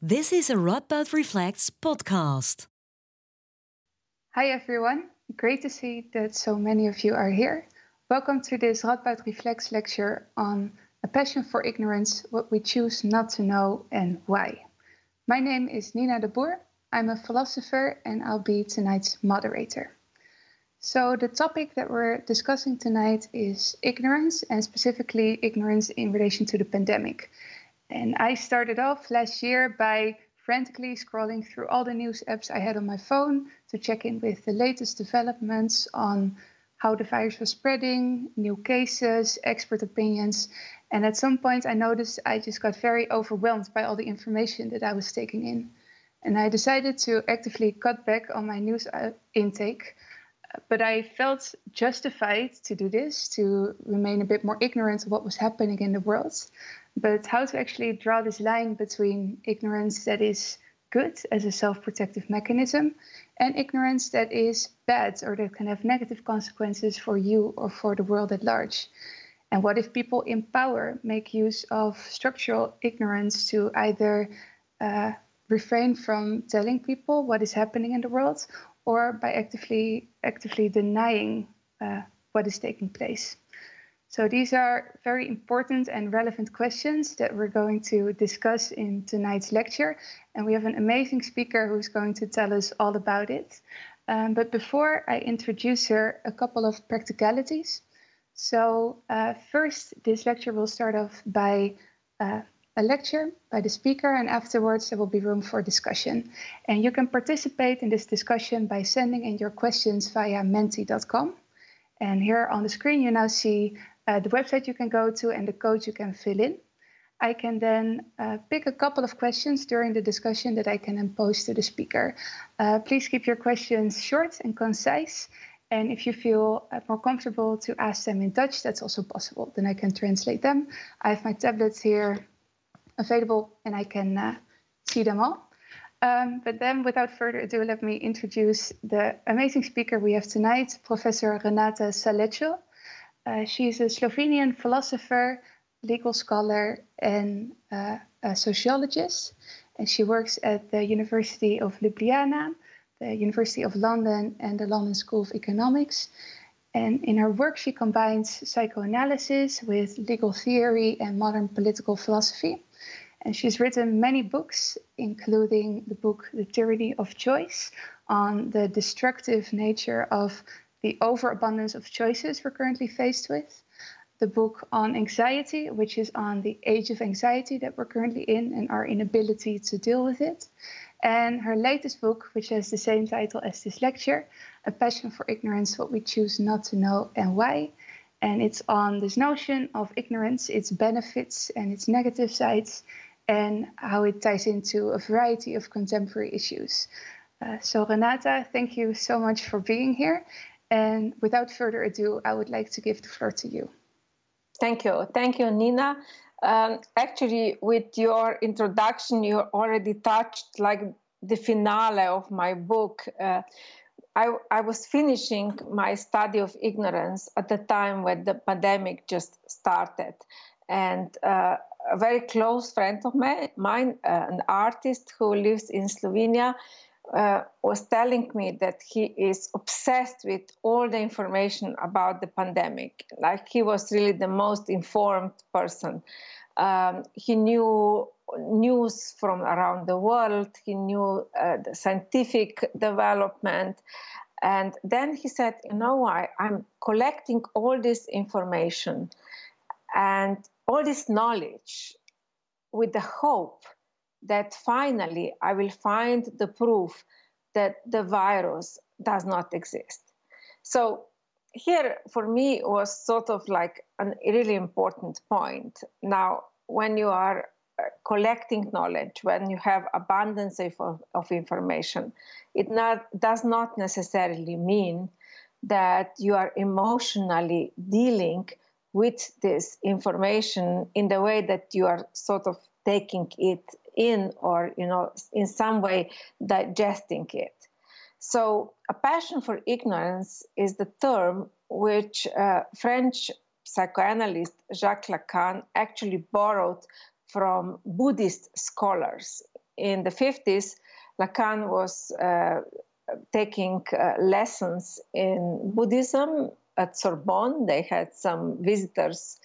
This is a Radboud Reflects podcast. Hi everyone, great to see that so many of you are here. Welcome to this Radboud Reflects lecture on a passion for ignorance, what we choose not to know and why. My name is Nina de Boer. I'm a philosopher and I'll be tonight's moderator. So, the topic that we're discussing tonight is ignorance, and specifically ignorance in relation to the pandemic. And I started off last year by frantically scrolling through all the news apps I had on my phone to check in with the latest developments on how the virus was spreading, new cases, expert opinions. And at some point, I noticed I just got very overwhelmed by all the information that I was taking in. And I decided to actively cut back on my news uh, intake but I felt justified to do this, to remain a bit more ignorant of what was happening in the world. But how to actually draw this line between ignorance that is good as a self protective mechanism and ignorance that is bad or that can have negative consequences for you or for the world at large. And what if people in power make use of structural ignorance to either uh, refrain from telling people what is happening in the world or by actively actively denying uh, what is taking place. So these are very important and relevant questions that we're going to discuss in tonight's lecture, and we have an amazing speaker who's going to tell us all about it. Um, but before I introduce her, a couple of practicalities. So uh, first, this lecture will start off by uh, a lecture by the speaker, and afterwards there will be room for discussion. And you can participate in this discussion by sending in your questions via menti.com. And here on the screen, you now see uh, the website you can go to and the code you can fill in. I can then uh, pick a couple of questions during the discussion that I can then impose to the speaker. Uh, please keep your questions short and concise. And if you feel uh, more comfortable to ask them in Dutch, that's also possible. Then I can translate them. I have my tablets here available and I can uh, see them all. Um, but then, without further ado, let me introduce the amazing speaker we have tonight, Professor Renata Salecl. Uh, she is a Slovenian philosopher, legal scholar, and uh, a sociologist. And she works at the University of Ljubljana, the University of London, and the London School of Economics. And in her work, she combines psychoanalysis with legal theory and modern political philosophy. And she's written many books, including the book The Tyranny of Choice on the destructive nature of the overabundance of choices we're currently faced with. The book on anxiety, which is on the age of anxiety that we're currently in and our inability to deal with it. And her latest book, which has the same title as this lecture, A Passion for Ignorance What We Choose Not to Know and Why. And it's on this notion of ignorance, its benefits and its negative sides, and how it ties into a variety of contemporary issues. Uh, so, Renata, thank you so much for being here. And without further ado, I would like to give the floor to you. Thank you. Thank you, Nina. Um, actually, with your introduction, you already touched like the finale of my book. Uh, I, I, was finishing my study of ignorance at the time when the pandemic just started. And uh, a very close friend of mine, uh, an artist who lives in Slovenia, uh, was telling me that he is obsessed with all the information about the pandemic. Like he was really the most informed person. Um, he knew news from around the world, he knew uh, the scientific development. And then he said, You know, I, I'm collecting all this information. And all this knowledge with the hope that finally I will find the proof that the virus does not exist. So, here for me was sort of like a really important point. Now, when you are uh, collecting knowledge, when you have abundance of, of information, it not, does not necessarily mean that you are emotionally dealing with this information in the way that you are sort of taking it in or you know in some way digesting it so a passion for ignorance is the term which uh, french psychoanalyst jacques lacan actually borrowed from buddhist scholars in the 50s, Lacan was uh, taking uh, lessons in Buddhism at Sorbonne. They had some visitors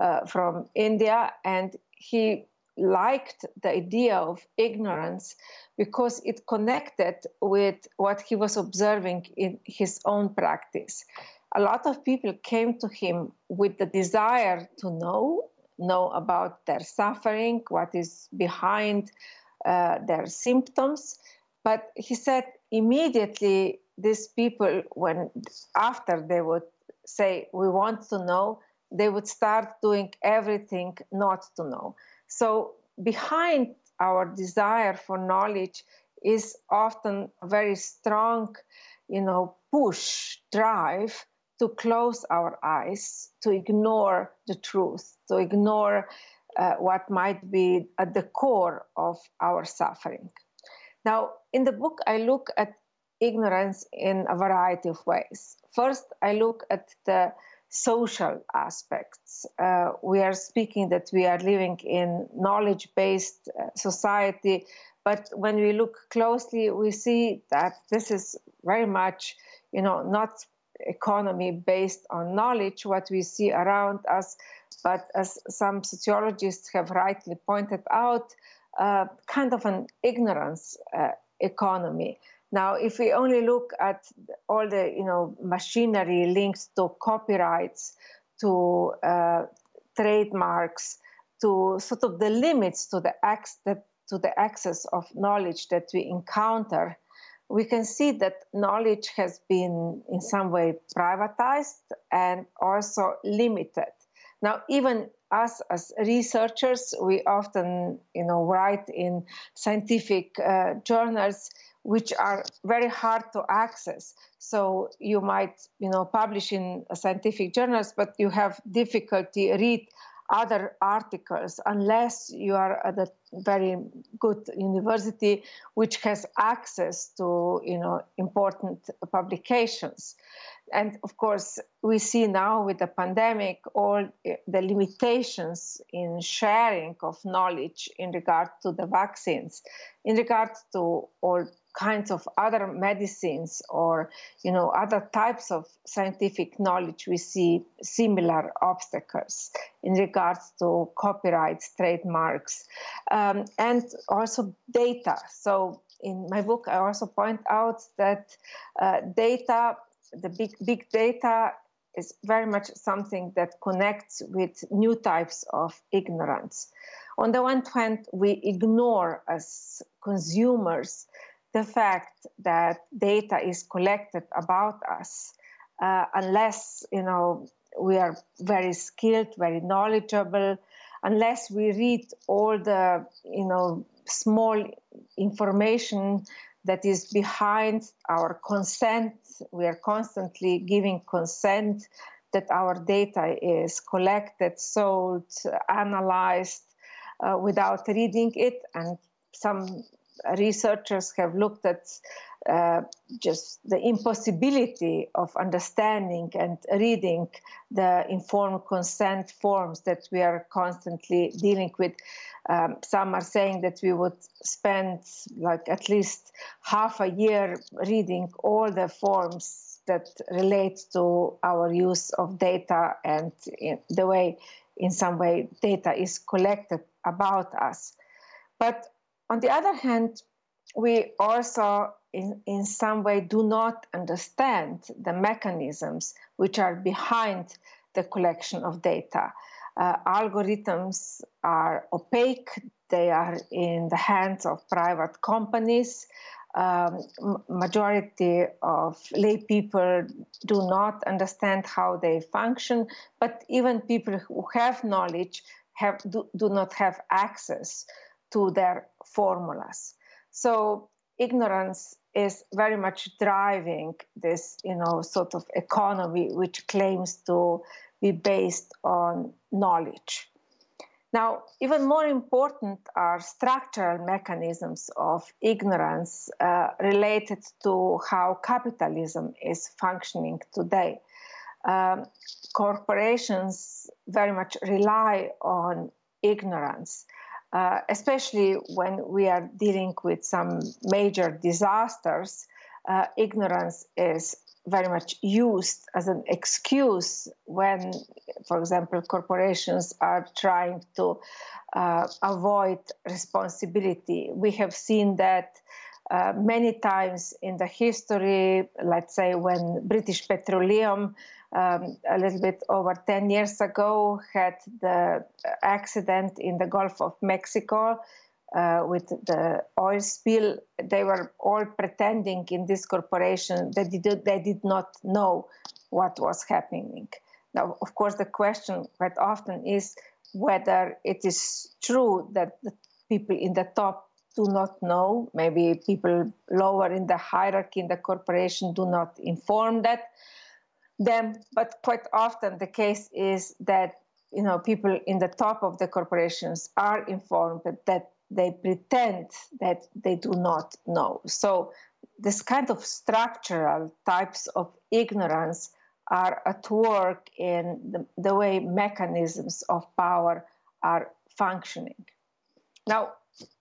uh, from India, and he liked the idea of ignorance because it connected with what he was observing in his own practice. A lot of people came to him with the desire to know, know about their suffering, what is behind uh, their symptoms. But he said immediately these people, when after they would say, We want to know, they would start doing everything not to know. So, behind our desire for knowledge is often a very strong, you know, push, drive to close our eyes, to ignore the truth, to ignore uh, what might be at the core of our suffering. Now, in the book, I look at ignorance in a variety of ways. First, I look at the social aspects. Uh, we are speaking that we are living in knowledge based uh, society, but when we look closely, we see that this is very much, you know, not economy based on knowledge, what we see around us, but as some sociologists have rightly pointed out, uh, kind of an ignorance uh, economy. Now, if we only look at all the you know machinery linked to copyrights, to uh, trademarks, to sort of the limits to the ac- to the access of knowledge that we encounter, we can see that knowledge has been in some way privatized and also limited. Now, even us as researchers, we often, you know, write in scientific uh, journals which are very hard to access. So you might, you know, publish in scientific journals, but you have difficulty read other articles unless you are at a very good university which has access to you know important publications and of course we see now with the pandemic all the limitations in sharing of knowledge in regard to the vaccines in regard to all kinds of other medicines or you know other types of scientific knowledge we see similar obstacles in regards to copyrights trademarks um, and also data. So in my book i also point out that uh, data the big big data is very much something that connects with new types of ignorance. On the one hand we ignore as consumers the fact that data is collected about us, uh, unless you know we are very skilled, very knowledgeable, unless we read all the you know small information that is behind our consent. We are constantly giving consent that our data is collected, sold, analyzed uh, without reading it, and some researchers have looked at uh, just the impossibility of understanding and reading the informed consent forms that we are constantly dealing with. Um, some are saying that we would spend like at least half a year reading all the forms that relate to our use of data and the way, in some way, data is collected about us. But on the other hand, we also, in, in some way, do not understand the mechanisms which are behind the collection of data. Uh, algorithms are opaque, they are in the hands of private companies. Um, majority of lay people do not understand how they function, but even people who have knowledge have do, do not have access to their formulas. So ignorance is very much driving this, you know, sort of economy which claims to be based on knowledge. Now, even more important are structural mechanisms of ignorance uh, related to how capitalism is functioning today. Um, corporations very much rely on ignorance uh, especially when we are dealing with some major disasters, uh, ignorance is very much used as an excuse when, for example, corporations are trying to uh, avoid responsibility. We have seen that uh, many times in the history, let's say when British Petroleum um, a little bit over 10 years ago had the accident in the Gulf of Mexico uh, with the oil spill. They were all pretending in this corporation that they did, they did not know what was happening. Now, of course, the question quite often is whether it is true that the people in the top do not know. Maybe people lower in the hierarchy in the corporation do not inform that them. But quite often the case is that you know people in the top of the corporations are informed, but that they pretend that they do not know. So this kind of structural types of ignorance are at work in the, the way mechanisms of power are functioning. Now,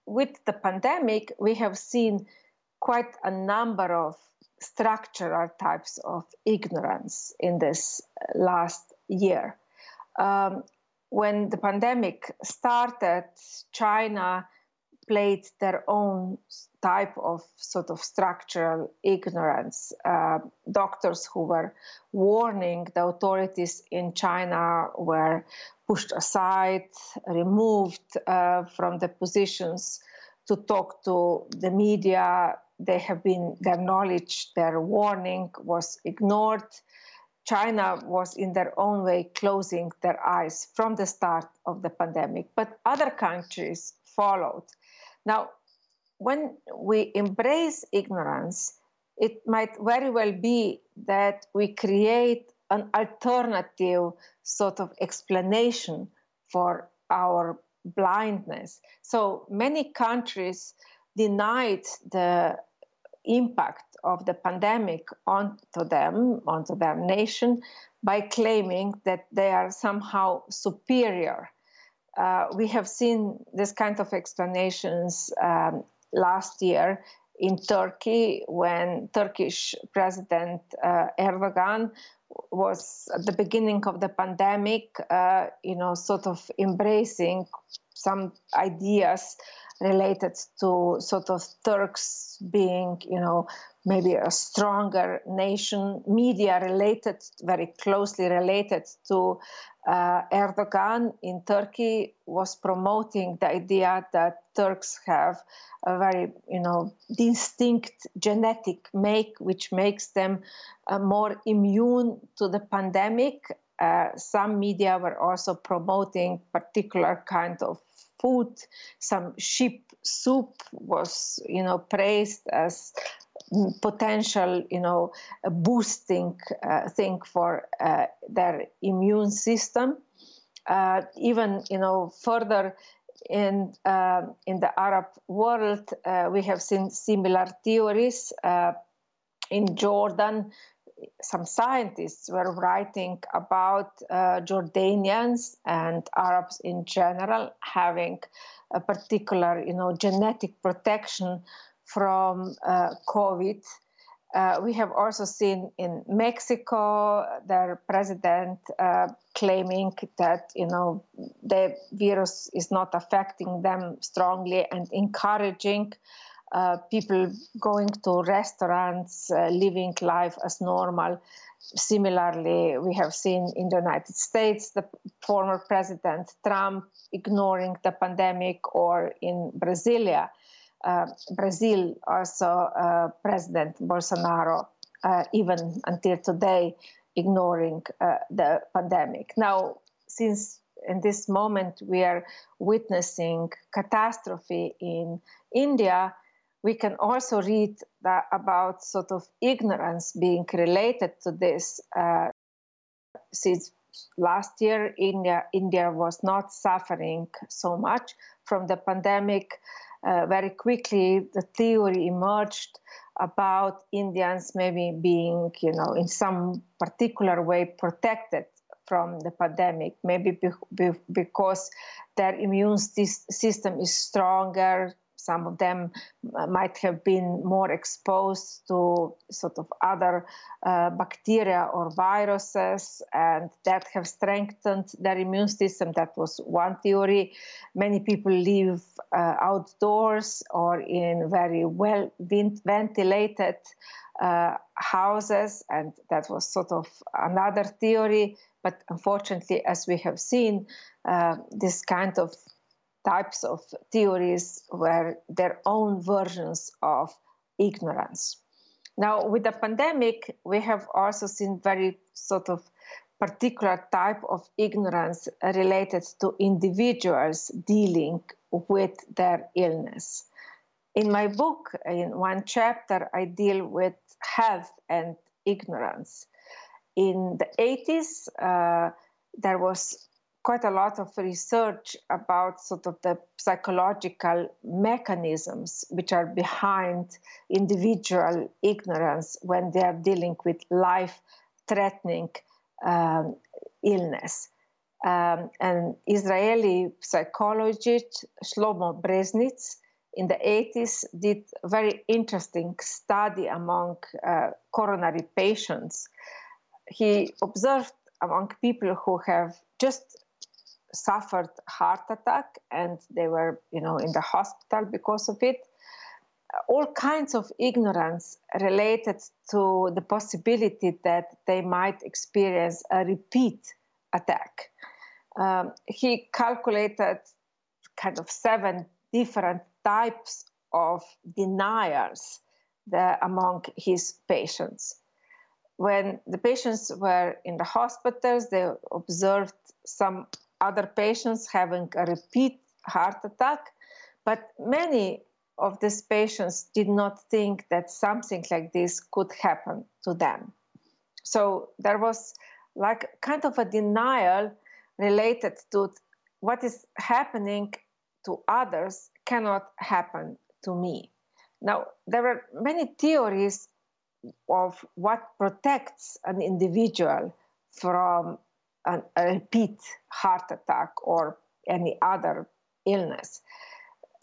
with the pandemic, we have seen quite a number of structural types of ignorance in this last year. Um, when the pandemic started, China played their own type of sort of structural ignorance. Uh, doctors who were warning the authorities in China were pushed aside, removed uh, from the positions to talk to the media. They have been, their knowledge, their warning was ignored. China was in their own way closing their eyes from the start of the pandemic, but other countries followed. Now, when we embrace ignorance, it might very well be that we create an alternative sort of explanation for our blindness. So many countries denied the impact of the pandemic onto them, onto their nation, by claiming that they are somehow superior uh, we have seen this kind of explanations um, last year in Turkey when Turkish President uh, Erdogan was at the beginning of the pandemic, uh, you know, sort of embracing some ideas related to sort of Turks being, you know, maybe a stronger nation, media related, very closely related to uh, Erdogan in Turkey was promoting the idea that Turks have a very, you know, distinct genetic make, which makes them uh, more immune to the pandemic. Uh, some media were also promoting particular kind of food. Some sheep soup was, you know, praised as potential, you know, boosting uh, thing for uh, their immune system. Uh, even, you know, further in uh, in the Arab world, uh, we have seen similar theories. Uh, in Jordan, some scientists were writing about Jordanians and Arabs in general having a particular, you know, genetic protection from uh, COVID. Uh, we have also seen in Mexico their president uh, claiming that you know the virus is not affecting them strongly and encouraging uh, people going to restaurants, uh, living life as normal. Similarly, we have seen in the United States the former President Trump ignoring the pandemic, or in Brasilia uh, Brazil also uh, President Bolsonaro, uh, even until today, ignoring the pandemic. Now, since in this moment we are witnessing catastrophe in India, we can also read about sort of ignorance being related to this. Uh, since last year, India India was not suffering so much from the pandemic uh, very quickly the theory emerged about Indians maybe being, you know, in some particular way protected from the pandemic, maybe be, be, because their immune system is stronger. Some of them uh, might have been more exposed to sort of other uh, bacteria or viruses, and that have strengthened their immune system. That was one theory. Many people live uh, outdoors or in very well ventilated uh, houses, and that was sort of another theory. But unfortunately, as we have seen, uh, this kind of types of theories were their own versions of ignorance. Now, with the pandemic, we have also seen very sort of particular type of ignorance related to individuals dealing with their illness. In my book, in one chapter, I deal with health and ignorance. In the 80s, uh, there was quite a lot of research about sort of the psychological mechanisms which are behind individual ignorance when they are dealing with life threatening um, illness. Um, an Israeli psychologist, Shlomo Breznitz, in the 80s did a very interesting study among uh, coronary patients. He observed among people who have just suffered heart attack and they were you know in the hospital because of it all kinds of ignorance related to the possibility that they might experience a repeat attack um, he calculated kind of seven different types of deniers the, among his patients. When the patients were in the hospitals, they observed some other patients having a repeat heart attack, but many of these patients did not think that something like this could happen to them. So there was like kind of a denial related to what is happening to others cannot happen to me. Now, there are many theories of what protects an individual from a repeat heart attack or any other illness.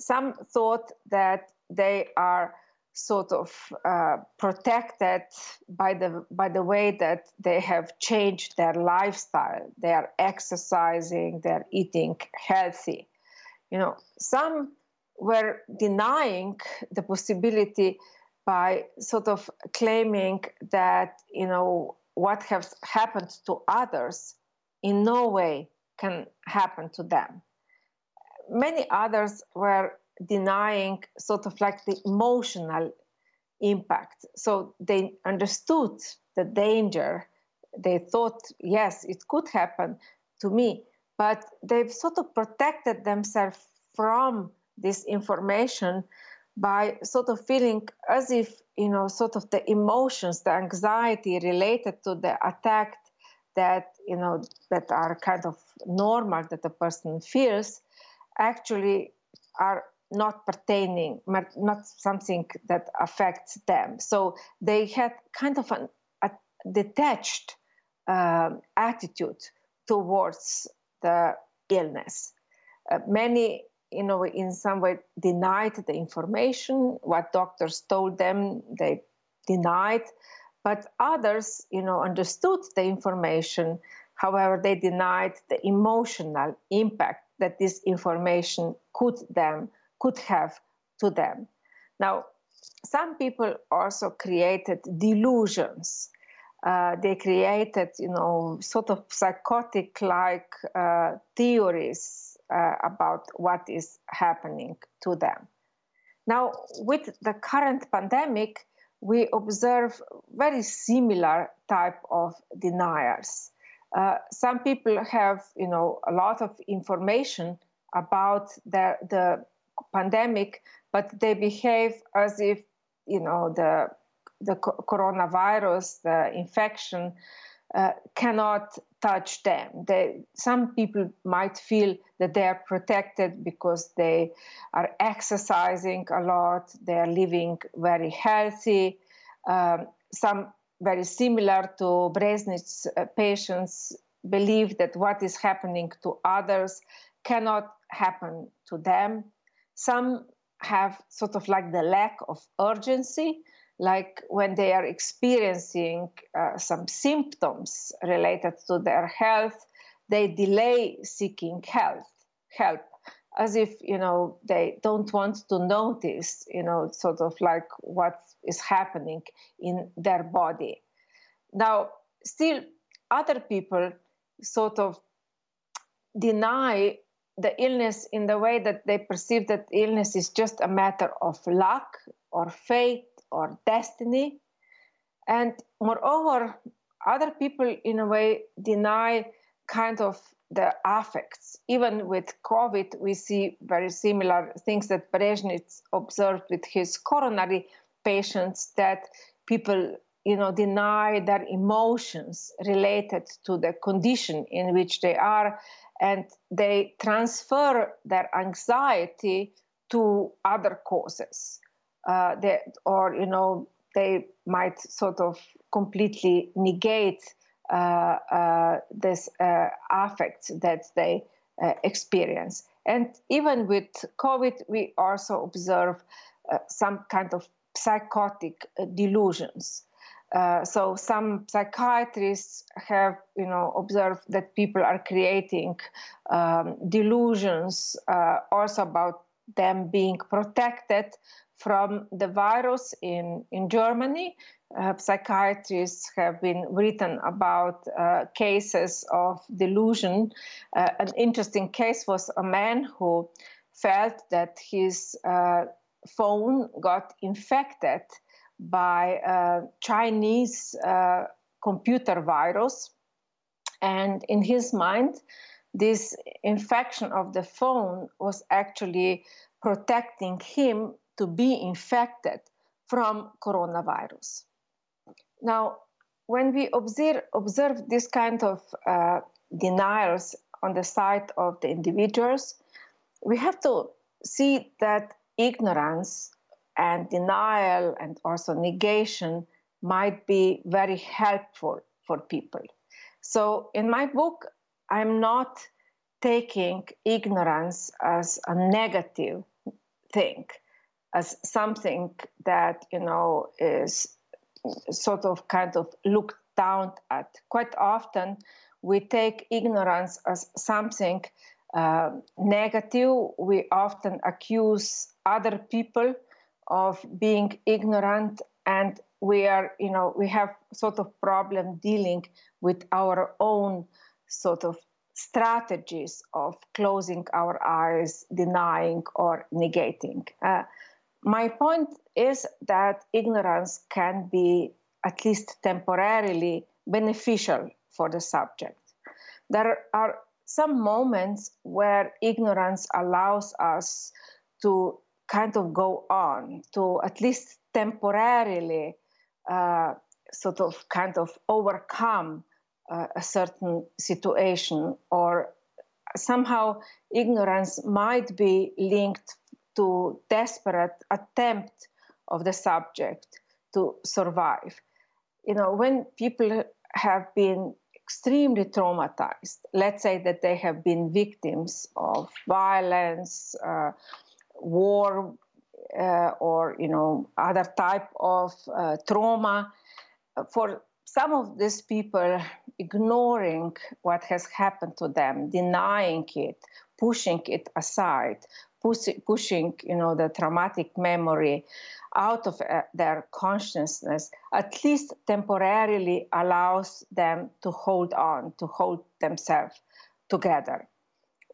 Some thought that they are sort of uh, protected by the by the way that they have changed their lifestyle. They are exercising, they're eating healthy. You know, some were denying the possibility by sort of claiming that you know what has happened to others in no way can happen to them. Many others were denying sort of like the emotional impact. So they understood the danger. They thought yes it could happen to me but they've sort of protected themselves from this information by sort of feeling as if you know sort of the emotions the anxiety related to the attack that you know that are kind of normal that a person feels actually are not pertaining not something that affects them so they had kind of an, a detached uh, attitude towards the illness uh, many you know, in some way denied the information. What doctors told them, they denied. But others, you know, understood the information. However, they denied the emotional impact that this information could them could have to them. Now, some people also created delusions. Uh, they created, you know, sort of psychotic-like uh, theories uh, about what is happening to them. Now, with the current pandemic, we observe very similar type of deniers. Uh, some people have, you know, a lot of information about the, the pandemic, but they behave as if, you know, the the coronavirus, the infection, uh, cannot touch them. They, some people might feel that they are protected because they are exercising a lot, they are living very healthy. Um, some very similar to Breznitz's uh, patients believe that what is happening to others cannot happen to them. Some have sort of like the lack of urgency, like when they are experiencing uh, some symptoms related to their health, they delay seeking health help as if you know they don't want to notice you know sort of like what is happening in their body. Now still other people sort of deny the illness in the way that they perceive that illness is just a matter of luck or fate or destiny and moreover other people in a way deny kind of the affects. Even with COVID, we see very similar things that Breznitz observed with his coronary patients that people you know deny their emotions related to the condition in which they are and they transfer their anxiety to other causes uh, they, or you know they might sort of completely negate uh, uh, this uh, affect that they experience. And even with COVID, we also observe some kind of psychotic delusions. Uh, so some psychiatrists have, you know, observed that people are creating um, delusions uh, also about them being protected from the virus in, in Germany uh, psychiatrists have been written about uh, cases of delusion. Uh, an interesting case was a man who felt that his uh, phone got infected by a Chinese uh, computer virus. And in his mind, this infection of the phone was actually protecting him to be infected from coronavirus. Now, when we observe, observe this kind of uh, denials on the side of the individuals, we have to see that ignorance and denial and also negation might be very helpful for people. So, in my book, I'm not taking ignorance as a negative thing, as something that you know is sort of kind of looked down at. Quite often, we take ignorance as something uh, negative. We often accuse other people of being ignorant, and we are, you know, we have sort of problem dealing with our own sort of strategies of closing our eyes, denying, or negating. Uh, my point is that ignorance can be at least temporarily beneficial for the subject. There are some moments where ignorance allows us to kind of go on, to at least temporarily uh, sort of kind of overcome uh, a certain situation, or somehow ignorance might be linked to desperate attempt of the subject to survive. You know, when people have been extremely traumatized, let's say that they have been victims of violence, uh, war, uh, or you know other type of uh, trauma, for some of these people ignoring what has happened to them, denying it, pushing it aside, pushing, you know, the traumatic memory out of uh, their consciousness, at least temporarily allows them to hold on, to hold themselves together.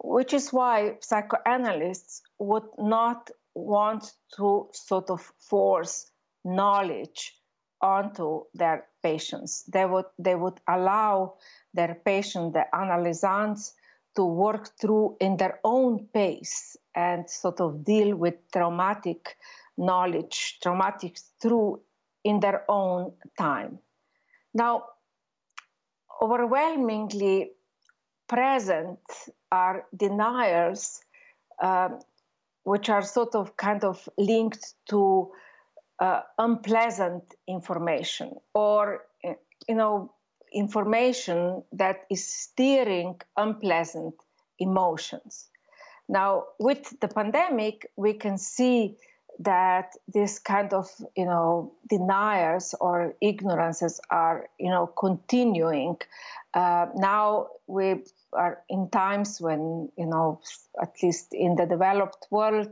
Which is why psychoanalysts would not want to sort of force knowledge onto their patients. They would, they would allow their patient, the analysands, to work through in their own pace and sort of deal with traumatic knowledge, traumatic through in their own time. Now, overwhelmingly present are deniers, um, which are sort of kind of linked to uh, unpleasant information or, you know, information that is steering unpleasant emotions. Now, with the pandemic, we can see that this kind of you know deniers or ignorances are you know continuing uh, now we are in times when you know at least in the developed world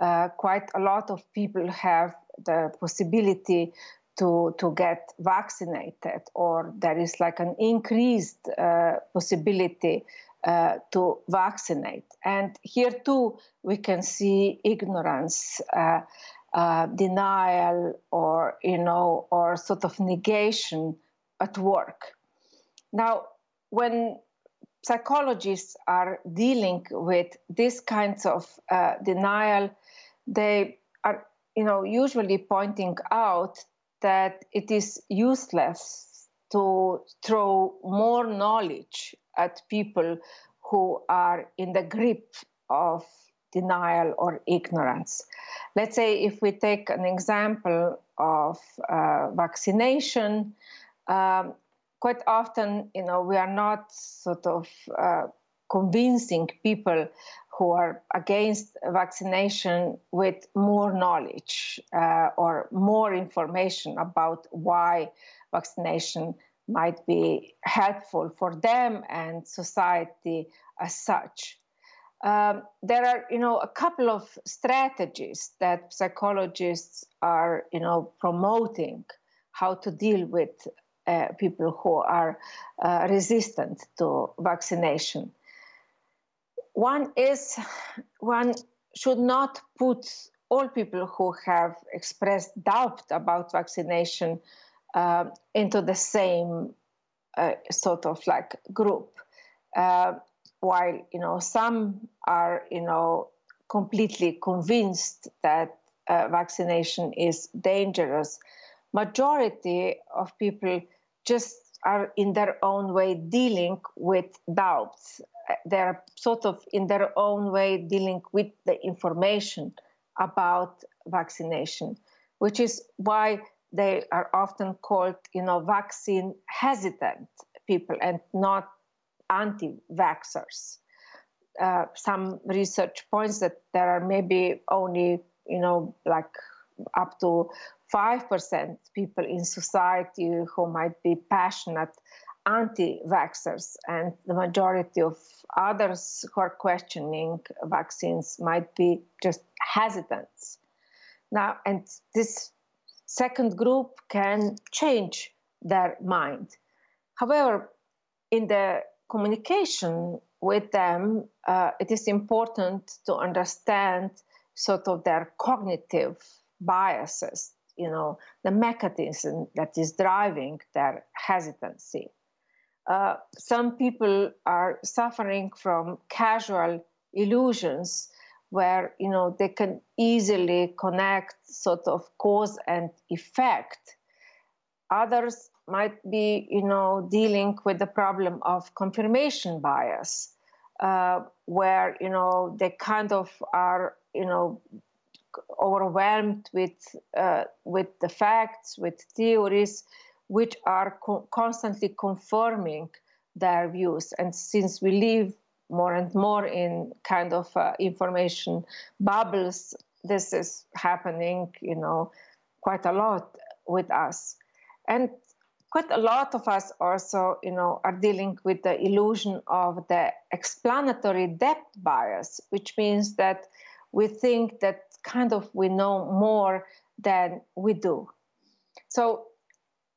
uh, quite a lot of people have the possibility to to get vaccinated or there is like an increased uh, possibility uh, to vaccinate. And here too, we can see ignorance, uh, uh, denial, or you know, or sort of negation at work. Now, when psychologists are dealing with these kinds of uh, denial, they are, you know, usually pointing out that it is useless to throw more knowledge at people who are in the grip of denial or ignorance. Let's say if we take an example of uh, vaccination, um, quite often, you know, we are not sort of uh, convincing people who are against vaccination with more knowledge uh, or more information about why vaccination might be helpful for them and society as such. Um, there are, you know, a couple of strategies that psychologists are, you know, promoting how to deal with uh, people who are uh, resistant to vaccination. One is one should not put all people who have expressed doubt about vaccination uh, into the same uh, sort of like group. Uh, while you know some are you know completely convinced that uh, vaccination is dangerous, majority of people just are in their own way dealing with doubts. They're sort of in their own way dealing with the information about vaccination, which is why they are often called, you know, vaccine hesitant people and not anti-vaxxers. Uh, some research points that there are maybe only, you know, like up to 5% people in society who might be passionate anti-vaxxers and the majority of others who are questioning vaccines might be just hesitants. Now, and this second group can change their mind. However, in the communication with them, uh, it is important to understand sort of their cognitive biases, you know, the mechanism that is driving their hesitancy. Uh, some people are suffering from casual illusions where you know they can easily connect sort of cause and effect others might be you know dealing with the problem of confirmation bias uh, where you know they kind of are you know overwhelmed with uh, with the facts with theories which are co- constantly confirming their views and since we live more and more in kind of uh, information bubbles. This is happening, you know, quite a lot with us. And quite a lot of us also, you know, are dealing with the illusion of the explanatory depth bias, which means that we think that kind of we know more than we do. So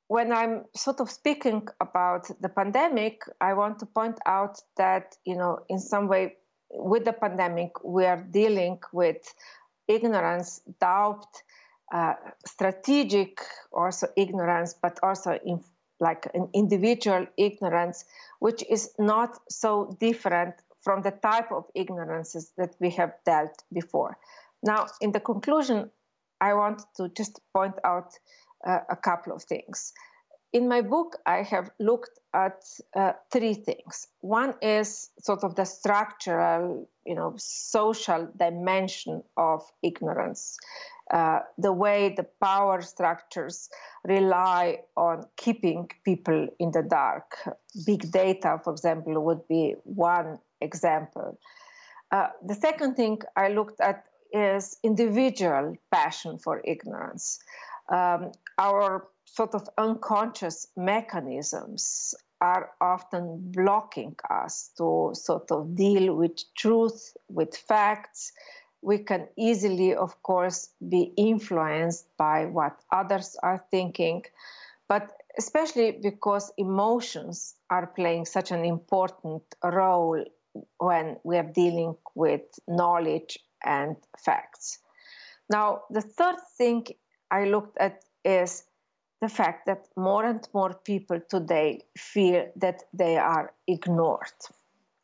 when I'm sort of speaking about the pandemic, I want to point out that, you know, in some way, with the pandemic, we are dealing with ignorance, doubt, uh, strategic also ignorance, but also in, like an individual ignorance, which is not so different from the type of ignorances that we have dealt before. Now, in the conclusion, I want to just point out uh, a couple of things. In my book, I have looked at uh, three things. One is sort of the structural, you know, social dimension of ignorance. uh, the way the power structures rely on keeping people in the dark. Big data, for example, would be one example. Uh, the second thing I looked at is individual passion for ignorance. Um, our sort of unconscious mechanisms are often blocking us to sort of deal with truth, with facts. We can easily, of course, be influenced by what others are thinking, but especially because emotions are playing such an important role when we are dealing with knowledge and facts. Now, the third thing I looked at is the fact that more and more people today feel that they are ignored.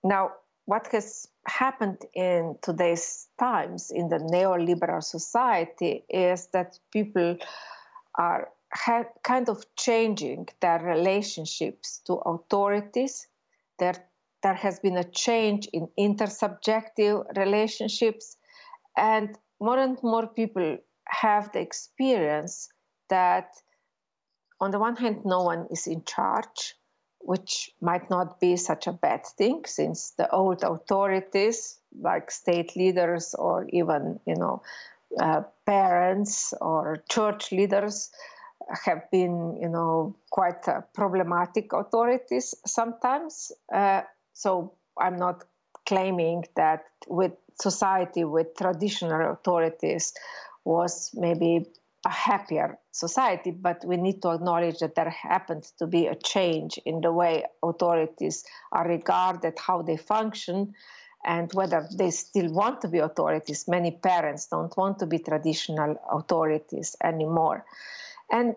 Now, what has happened in today's times in the neoliberal society is that people are ha- kind of changing their relationships to authorities. There, there has been a change in intersubjective relationships, and more and more people have the experience that, on the one hand, no one is in charge, which might not be such a bad thing since the old authorities, like state leaders or even, you know, uh, parents or church leaders, have been, you know, quite uh, problematic authorities sometimes. Uh, so I'm not claiming that with society with traditional authorities was maybe a happier society, but we need to acknowledge that there happened to be a change in the way authorities are regarded, how they function, and whether they still want to be authorities. Many parents don't want to be traditional authorities anymore. And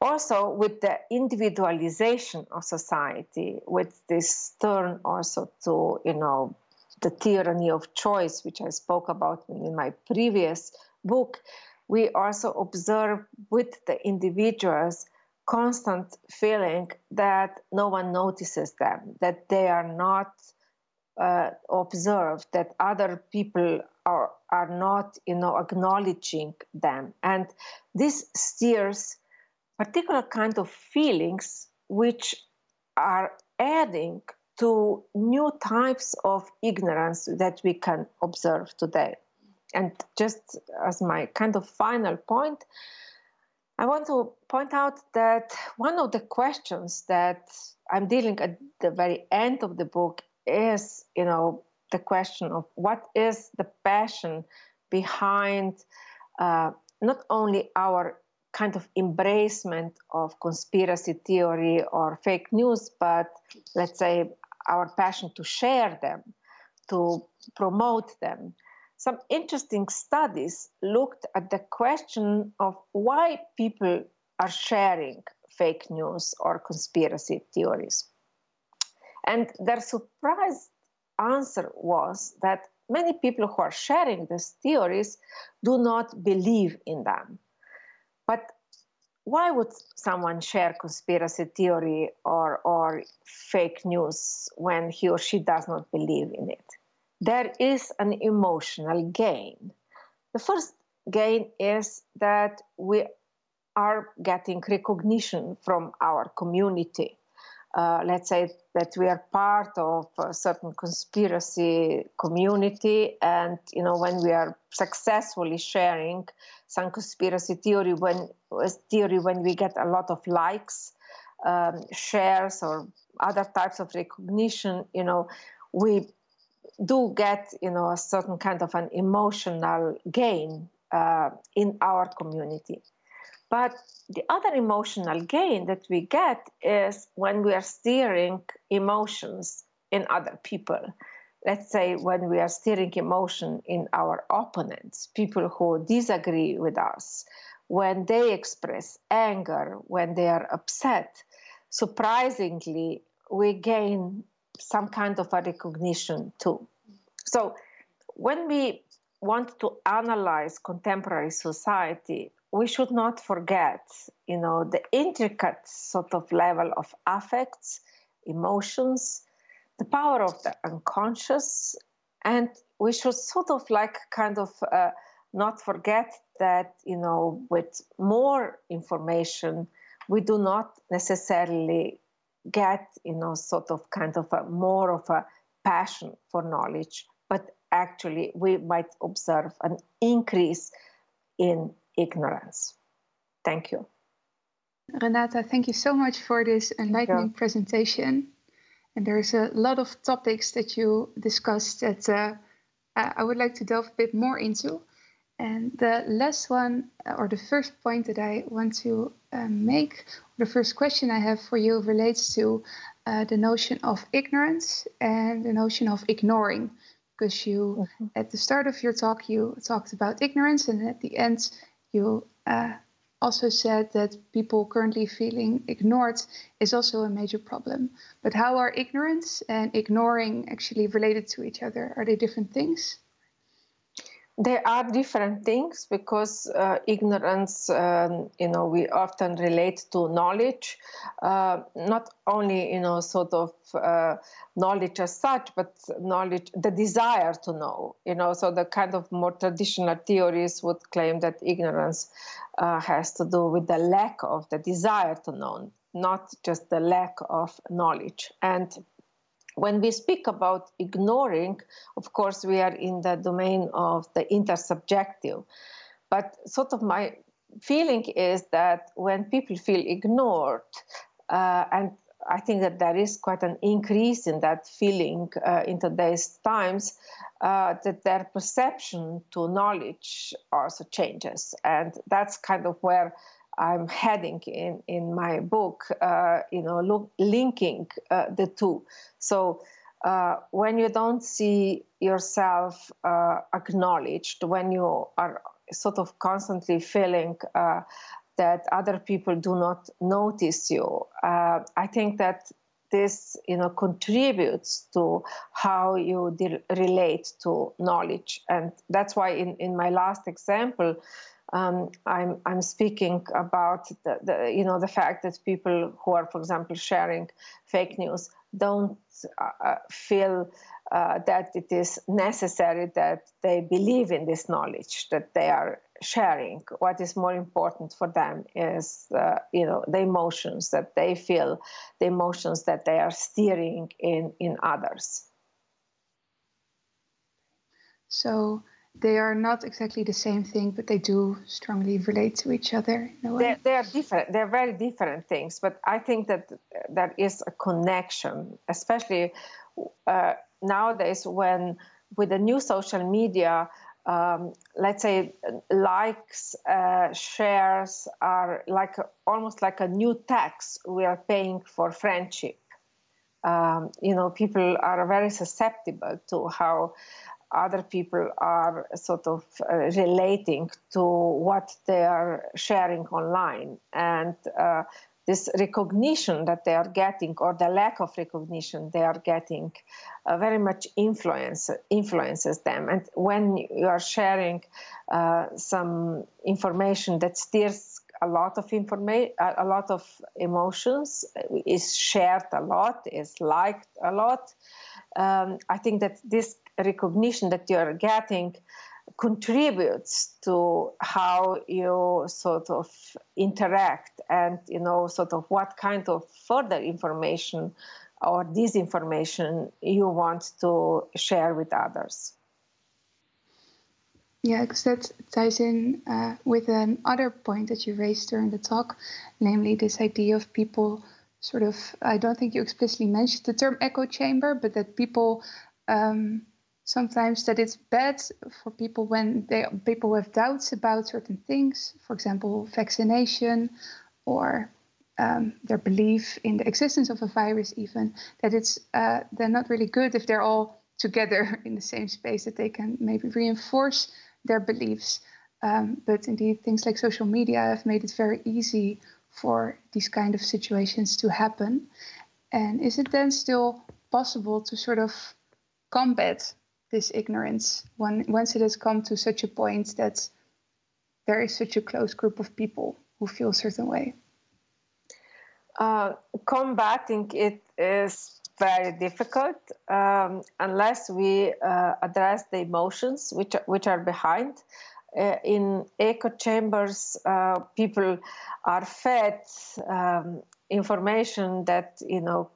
also with the individualization of society, with this turn also to, you know, the tyranny of choice, which I spoke about in my previous book, we also observe with the individuals constant feeling that no one notices them, that they are not uh, observed, that other people are, are not, you know, acknowledging them. And this steers particular kind of feelings which are adding to new types of ignorance that we can observe today. And just as my kind of final point, I want to point out that one of the questions that I'm dealing at the very end of the book is, you know, the question of what is the passion behind uh, not only our kind of embracement of conspiracy theory or fake news, but let's say our passion to share them, to promote them some interesting studies looked at the question of why people are sharing fake news or conspiracy theories. And their surprise answer was that many people who are sharing these theories do not believe in them. But why would someone share conspiracy theory or, or fake news when he or she does not believe in it? there is an emotional gain. The first gain is that we are getting recognition from our community. Uh, let's say that we are part of a certain conspiracy community, and you know when we are successfully sharing some conspiracy theory, when theory when we get a lot of likes, um, shares, or other types of recognition, you know, we do get you know a certain kind of an emotional gain uh, in our community. But the other emotional gain that we get is when we are steering emotions in other people let's say when we are steering emotion in our opponents people who disagree with us when they express anger when they are upset surprisingly we gain some kind of a recognition too. So when we want to analyze contemporary society, we should not forget, you know, the intricate sort of level of affects, emotions, the power of the unconscious, and we should sort of like kind of uh, not forget that you know with more information we do not necessarily get you know sort of kind of a more of a passion for knowledge but actually we might observe an increase in ignorance. Thank you. Renata thank you so much for this enlightening presentation and there's a lot of topics that you discussed that uh, I would like to delve a bit more into. And the last one, uh, or the first point that I want to uh, make, the first question I have for you relates to uh, the notion of ignorance and the notion of ignoring. Because you, mm-hmm. at the start of your talk, you talked about ignorance, and at the end, you uh, also said that people currently feeling ignored is also a major problem. But how are ignorance and ignoring actually related to each other? Are they different things? They are different things because uh, ignorance, um, you know, we often relate to knowledge, uh, not only, you know, sort of uh, knowledge as such, but knowledge, the desire to know, you know, so the kind of more traditional theories would claim that ignorance uh, has to do with the lack of the desire to know, not just the lack of knowledge. And when we speak about ignoring, of course, we are in the domain of the intersubjective. But sort of my feeling is that when people feel ignored, uh, and I think that there is quite an increase in that feeling uh, in today's times, uh, that their perception to knowledge also changes. And that's kind of where I'm heading in in my book, uh, you know, look, linking uh, the two. So uh, when you don't see yourself uh, acknowledged, when you are sort of constantly feeling uh, that other people do not notice you, uh, I think that this, you know, contributes to how you de- relate to knowledge, and that's why in in my last example um, I'm, I'm speaking about the, the, you know the fact that people who are, for example, sharing fake news don't uh, uh, feel uh, that it is necessary that they believe in this knowledge that they are sharing. What is more important for them is, uh, you know, the emotions that they feel, the emotions that they are steering in in others. So they are not exactly the same thing, but they do strongly relate to each other. They're, they are different. They're very different things, but I think that there is a connection, especially uh, nowadays when with the new social media. Um, let's say likes, uh, shares are like almost like a new tax we are paying for friendship. Um, you know, people are very susceptible to how other people are sort of uh, relating to what they are sharing online. And uh, this recognition that they are getting, or the lack of recognition they are getting, uh, very much influence influences them. And when you are sharing uh, some information that stirs a lot of information, a lot of emotions, is shared a lot, is liked a lot. Um, I think that this recognition that you're getting contributes to how you sort of interact and you know sort of what kind of further information or disinformation you want to share with others. Yeah because that ties in uh, with another point that you raised during the talk namely this idea of people sort of i don't think you explicitly mentioned the term echo chamber but that people um, sometimes that it's bad for people when they people have doubts about certain things, for example, vaccination or um, their belief in the existence of a virus, even that it's uh, they're not really good if they're all together in the same space that they can maybe reinforce their beliefs. Um, but indeed, things like social media have made it very easy for these kind of situations to happen. And is it then still possible to sort of combat this ignorance when, once it has come to such a point that there is such a close group of people who feel a certain way? Uh, combating it is very difficult um, unless we uh, address the emotions which which are behind. uh, in echo chambers, uh, people are fed um, information that you know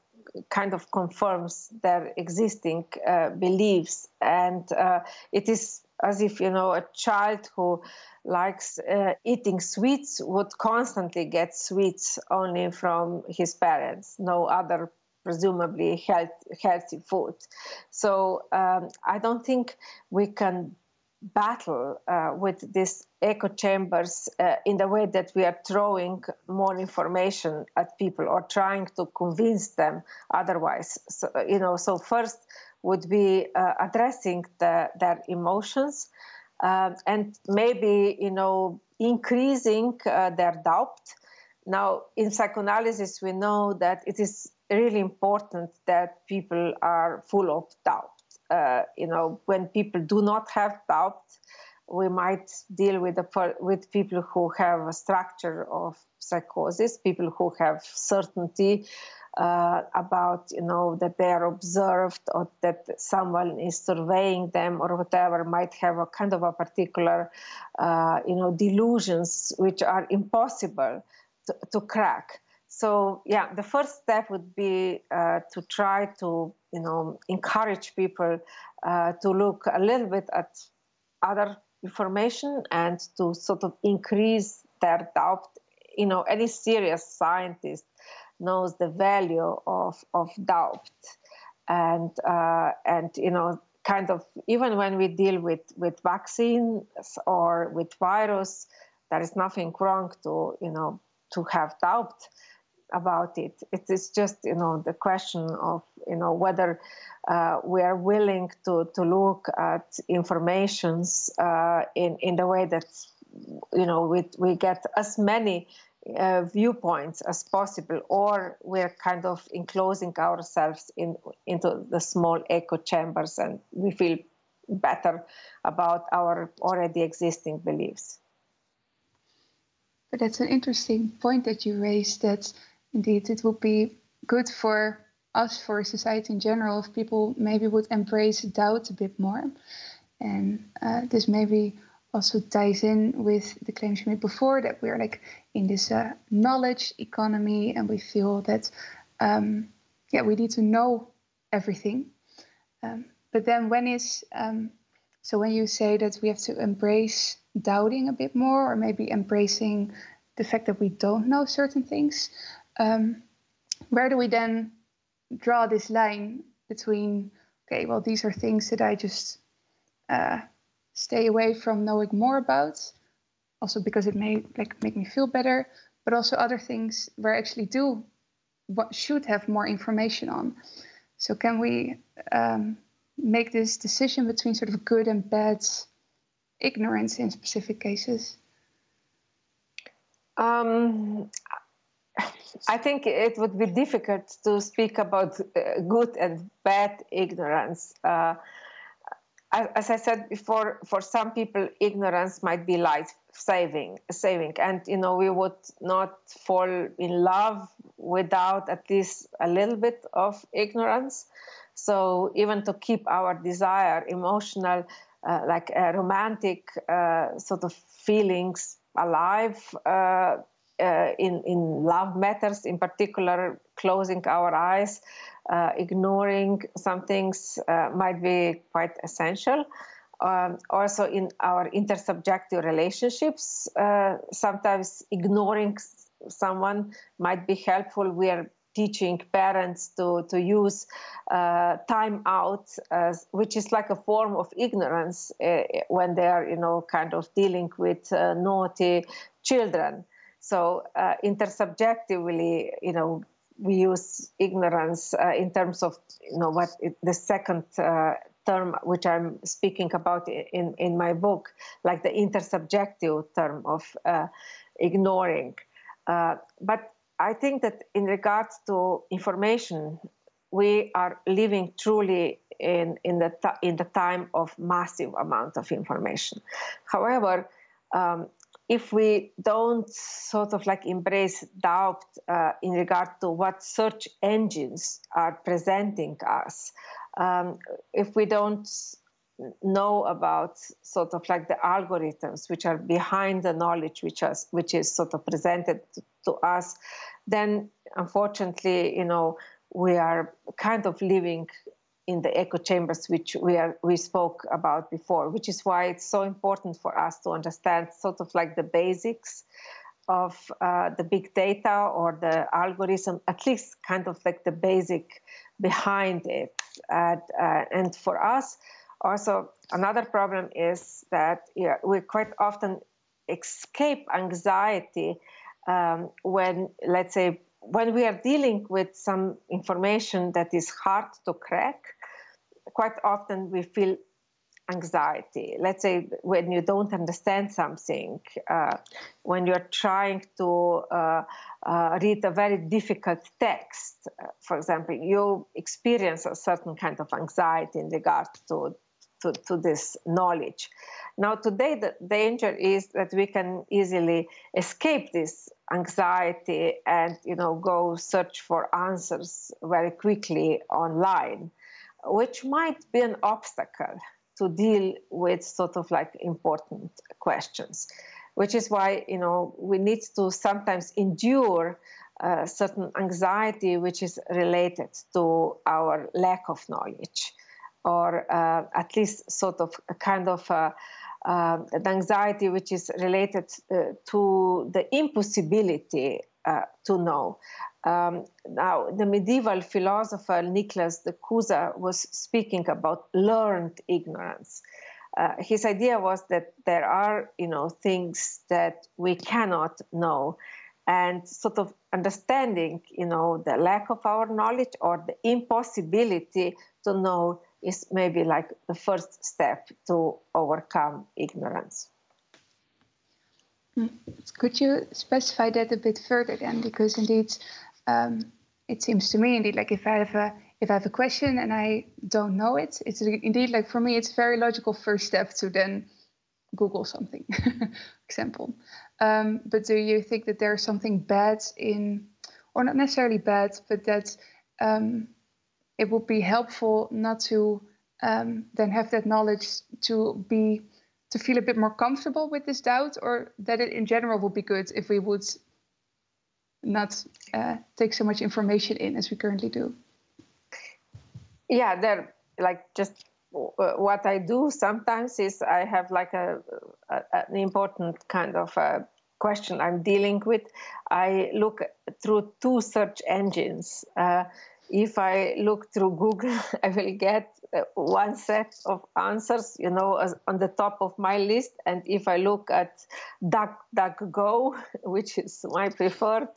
kind of confirms their existing uh, beliefs, and uh, it is as if you know a child who likes uh, eating sweets would constantly get sweets only from his parents, no other presumably health, healthy food. So um, I don't think we can battle uh, with these echo chambers uh, in the way that we are throwing more information at people or trying to convince them otherwise. So, you know, so first would be uh, addressing the, their emotions uh, and maybe, you know, increasing uh, their doubt. Now, in psychoanalysis, we know that it is really important that people are full of doubt uh, you know, when people do not have doubt, we might deal with the, with people who have a structure of psychosis, people who have certainty uh, about you know that they are observed or that someone is surveying them or whatever might have a kind of a particular uh, you know delusions which are impossible to, to crack so yeah the first step would be uh, to try to you know encourage people uh, to look a little bit at other information and to sort of increase their doubt. You know any serious scientist knows the value of of doubt. And uh, and you know kind of even when we deal with with vaccines or with virus there is nothing wrong to you know to have doubt about it. It is just you know the question of you know whether uh, we are willing to to look at informations uh, in in the way that you know we we get as many uh, viewpoints as possible, or we're kind of enclosing ourselves in into the small echo chambers, and we feel better about our already existing beliefs. But that's an interesting point that you raised. That indeed it would be good for us, for society in general, if people maybe would embrace doubt a bit more. And uh, this maybe also ties in with the claims you made before that we're like in this uh, knowledge economy and we feel that, um, yeah, we need to know everything. Um, but then when is, um, so when you say that we have to embrace doubting a bit more or maybe embracing the fact that we don't know certain things, um, where do we then draw this line between okay well these are things that i just uh, stay away from knowing more about also because it may like make me feel better but also other things where i actually do what should have more information on. So can we um, make this decision between sort of good and bad ignorance in specific cases? Um, I think it would be difficult to speak about uh, good and bad ignorance. Uh, as I said before, for some people, ignorance might be life saving, saving, and you know we would not fall in love without at least a little bit of ignorance. So even to keep our desire, emotional, uh, like uh, romantic uh, sort of feelings alive uh, in, in love matters, in particular, closing our eyes, uh, ignoring some things uh, might be quite essential. Um, also, in our intersubjective relationships, uh, sometimes ignoring someone might be helpful. We are teaching parents to, to use uh, time out, as, which is like a form of ignorance uh, when they are, you know, kind of dealing with uh, naughty children. So uh, intersubjectively, you know, we use ignorance uh, in terms of you know what it, the second uh, term which I'm speaking about in in my book, like the intersubjective term of uh, ignoring. Uh, but I think that in regards to information, we are living truly in in the in the time of massive amount of information. However. Um, if we don't sort of like embrace doubt uh, in regard to what search engines are presenting us, um, if we don't know about sort of like the algorithms which are behind the knowledge which is which is sort of presented to, to us then unfortunately you know we are kind of living in the echo chambers which we are we spoke about before which is why it's so important for us to understand sort of like the basics of uh, the big data or the algorithm at least kind of like the basic behind it. And, uh, and for us also another problem is that yeah, we quite often escape anxiety um, when let's say when we are dealing with some information that is hard to crack quite often we feel anxiety. Let's say when you don't understand something, uh, when you're trying to uh, uh, read a very difficult text, uh, for example, you experience a certain kind of anxiety in regard to, to, to this knowledge. Now, today, the danger is that we can easily escape this anxiety and, you know, go search for answers very quickly online which might be an obstacle to deal with sort of like important questions, which is why you know we need to sometimes endure uh, certain anxiety which is related to our lack of knowledge, or uh, at least sort of a kind of uh, uh an anxiety which is related uh, to the impossibility uh, to know. Um, now, the medieval philosopher Nicholas de Cusa was speaking about learned ignorance. Uh, his idea was that there are, you know, things that we cannot know, and sort of understanding, you know, the lack of our knowledge or the impossibility to know is maybe like the first step to overcome ignorance. Hmm. Could you specify that a bit further then? Because indeed, um, it seems to me indeed like if I have a if I have a question and I don't know it, it's indeed like for me it's a very logical first step to then Google something, example. Um, but do you think that there's something bad in, or not necessarily bad, but that um, it would be helpful not to um, then have that knowledge to be to feel a bit more comfortable with this doubt, or that it in general would be good if we would not uh, take so much information in as we currently do. Yeah, there like just uh, what I do sometimes is I have like a, a an important kind of a question I'm dealing with. I look through two search engines. Uh, if I look through Google, I will get uh, one set of answers, you know, on the top of my list. And if I look at DuckDuckGo, which is my preferred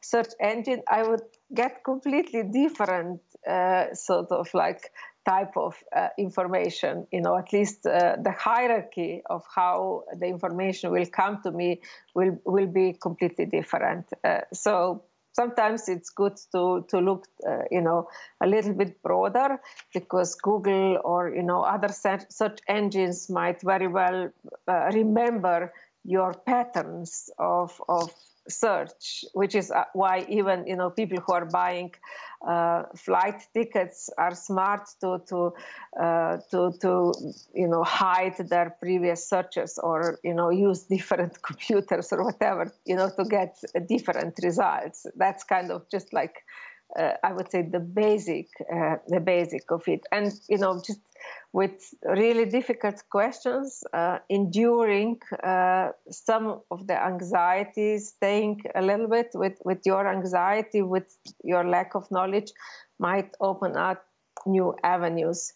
search engine, I would get completely different uh, sort of like type of uh, information you know at least uh, the hierarchy of how the information will come to me will will be completely different uh, so sometimes it's good to to look uh, you know a little bit broader because google or you know other search engines might very well uh, remember your patterns of of search, which is uh, why even you know people who are buying uh, flight tickets are smart to to uh, to to you know hide their previous searches or you know use different computers or whatever you know to get different results. That's kind of just like uh, I would say the basic uh, the basic of it, and you know just with really difficult questions, uh, enduring uh, some of the anxiety, staying a little bit with, with your anxiety, with your lack of knowledge, might open up new avenues.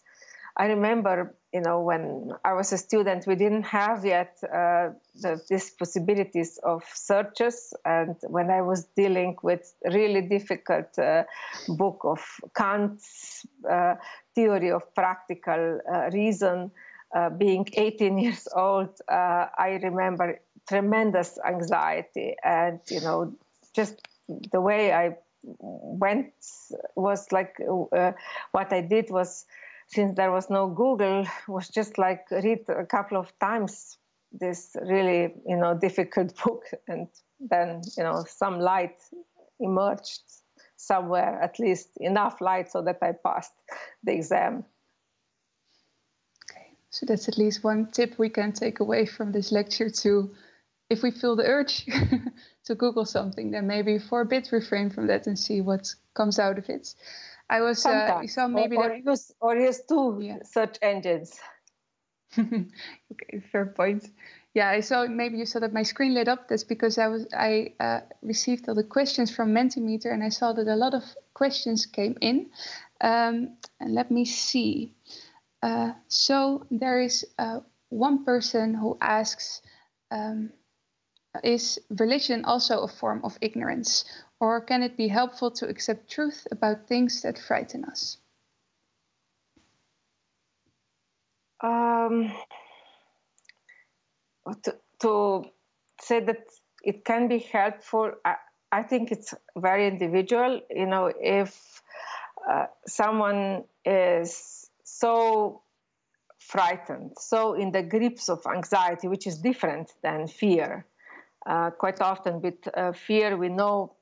I remember, you know, when I was a student, we didn't have yet uh, the, these possibilities of searches, and when I was dealing with really difficult uh, book of Kant's uh, theory of practical uh, reason, uh, being 18 years old, uh, I remember tremendous anxiety, and you know, just the way I went was like what I did was since there was no Google, was just like read a couple of times this really you know difficult book, and then you know some light emerged somewhere, at least enough light so that I passed the exam. Okay, So that's at least one tip we can take away from this lecture to if we feel the urge to Google something, then maybe for a bit refrain from that and see what comes out of it. I was uh, saw maybe or, or that... use or use two yeah. search engines. okay, fair point. Yeah, I saw maybe you saw that my screen lit up. That's because I was I uh, received all the questions from Mentimeter, and I saw that a lot of questions came in. Um, and let me see. Uh, so there is uh, one person who asks, um, "Is religion also a form of ignorance, or can it be helpful to accept truth about things that frighten us?" Um, to, to say that it can be helpful, I, I think it's very individual. You know, if uh, someone is so frightened, so in the grips of anxiety, which is different than fear. Uh, quite often, with uh, fear, we know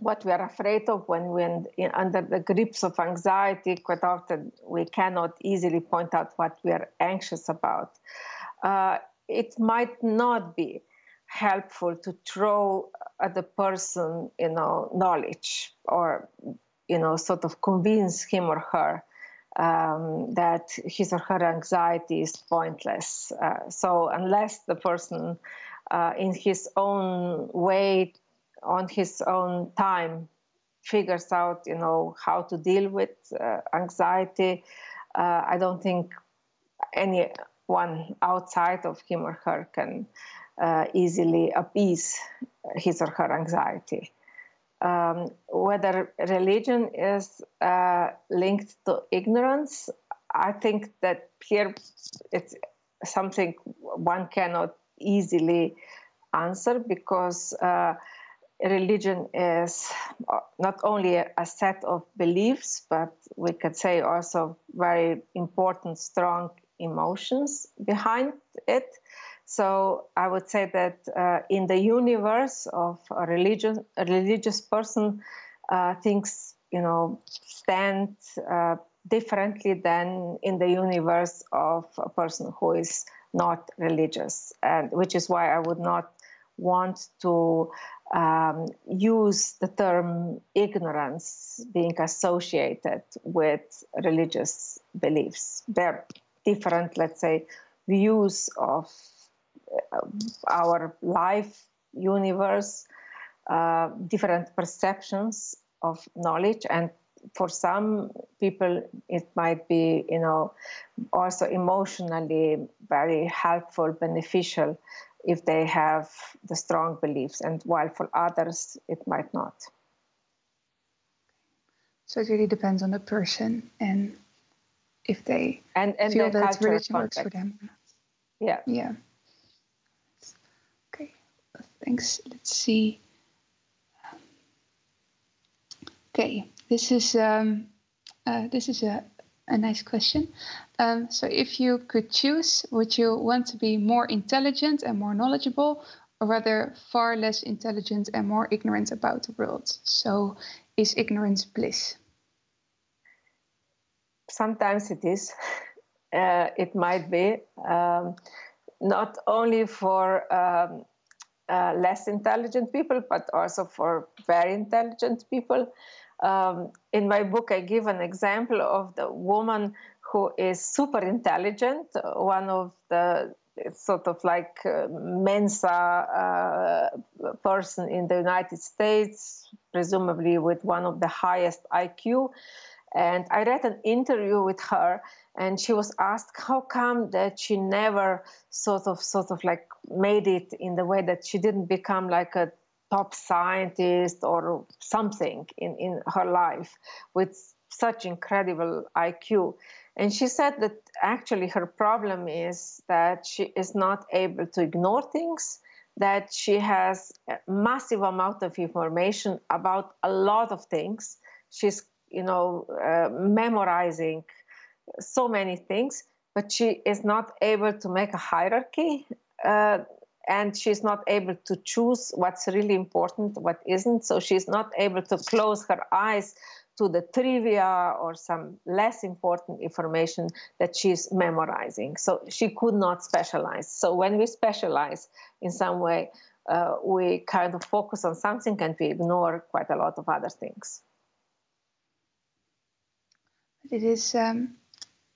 what we are afraid of when we're in, under the grips of anxiety. Quite often, we cannot easily point out what we are anxious about. It might not be helpful to throw at the person, you know, knowledge or, you know, sort of convince him or her um, that his or her anxiety is pointless. Uh, so unless the person, uh, in his own way, on his own time, figures out, you know, how to deal with uh, anxiety, uh, I don't think any one outside of him or her can uh, easily appease his or her anxiety. Um, whether religion is uh, linked to ignorance, I think that here it's something one cannot easily answer because uh, religion is not only a set of beliefs, but we could say also very important, strong emotions behind it. So I would say that uh, in the universe of a religion, a religious person, uh, things you know stand uh, differently than in the universe of a person who is not religious, and which is why I would not want to um, use the term ignorance being associated with religious beliefs. They're different, let's say, views of uh, our life, universe, uh, different perceptions of knowledge, and for some people, it might be, you know, also emotionally very helpful, beneficial if they have the strong beliefs, and while for others, it might not. So it really depends on the person and if they and, and feel that religion context. works for them. Yeah. Yeah. Okay. Thanks. Let's see. Okay, this is um, uh, this is a, a nice question. Um, so, if you could choose, would you want to be more intelligent and more knowledgeable, or rather far less intelligent and more ignorant about the world? So, is ignorance bliss? Sometimes it is. Uh, it might be um, not only for um, uh, less intelligent people, but also for very intelligent people. Um, in my book, I give an example of the woman who is super intelligent, one of the sort of like uh, Mensa uh, person in the United States, presumably with one of the highest IQ. And I read an interview with her, and she was asked how come that she never sort of sort of like made it in the way that she didn't become like a top scientist or something in, in her life with such incredible IQ. And she said that actually her problem is that she is not able to ignore things, that she has a massive amount of information about a lot of things. She's you know, uh, memorizing so many things, but she is not able to make a hierarchy. Uh, and she's not able to choose what's really important, what isn't. So she's not able to close her eyes to the trivia or some less important information that she's memorizing. So she could not specialize. So when we specialize in some way, uh, we kind of focus on something and we ignore quite a lot of other things. It is um,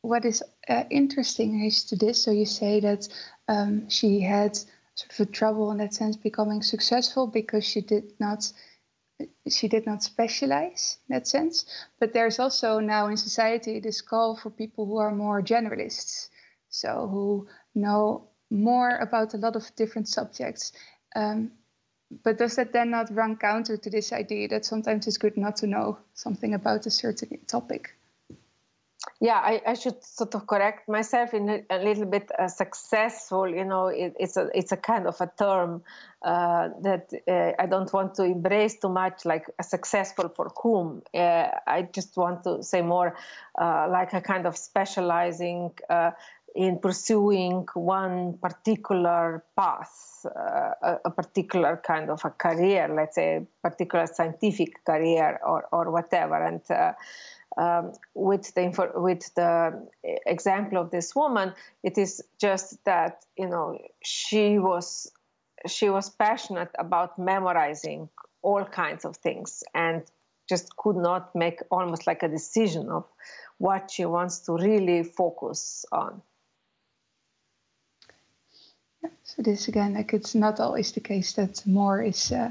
what is uh, interesting is to this. So you say that um, she had sort of a trouble in that sense becoming successful because she did not she did not specialize in that sense. But there's also now in society this call for people who are more generalists, so who know more about a lot of different subjects. Um, but does that then not run counter to this idea that sometimes it's good not to know something about a certain topic? Yeah I, I, should sort of correct myself in a, little bit uh, successful you know it, it's a it's a kind of a term uh, that uh, i don't want to embrace too much like a successful for whom uh, i just want to say more uh, like a kind of specializing uh, in pursuing one particular path a, a, particular kind of a career let's say a particular scientific career or, or whatever. And um, with the with the example of this woman, it is just that you know she was she was passionate about memorizing all kinds of things and just could not make almost like a decision of what she wants to really focus on. So this again, like it's not always the case that more is uh,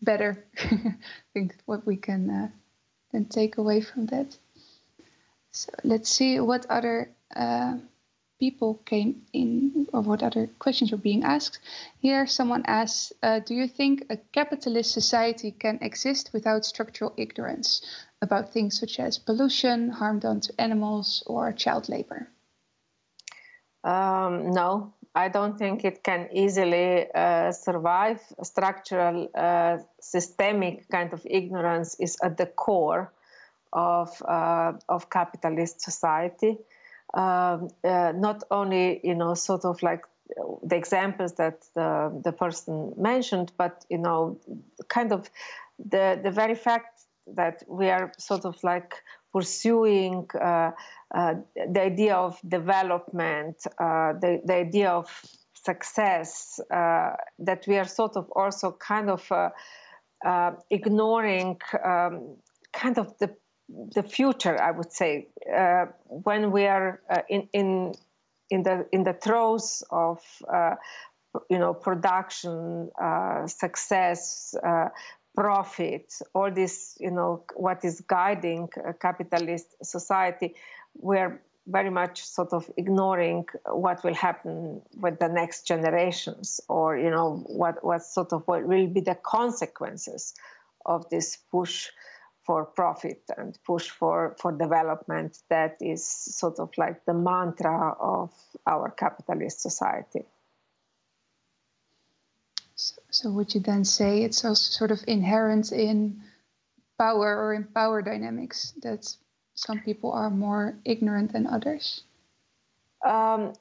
better. I think what we can uh, then take away from that. So let's see what other uh, people came in or what other questions were being asked. Here, someone asks uh, Do you think a capitalist society can exist without structural ignorance about things such as pollution, harm done to animals, or child labor? Um, no, I don't think it can easily uh, survive. Structural, uh, systemic kind of ignorance is at the core of uh, of capitalist society. Um, uh, not only, you know, sort of like the examples that the, the person mentioned, but you know, kind of the the very fact that we are sort of like pursuing uh, uh, the idea of development, uh, the, the idea of success, uh, that we are sort of also kind of uh, ignoring um, kind of the the future, I would say, when we are in, in in the in the throes of you know production uh, success uh, profit, all this, you know, what is guiding capitalist society, we're very much sort of ignoring what will happen with the next generations or, you know, what, what sort of what will be the consequences of this push for profit and push for, for development that is sort of like the mantra of our capitalist society. So, would you then say it's also sort of inherent in power or in power dynamics that some people are more ignorant than others? Um,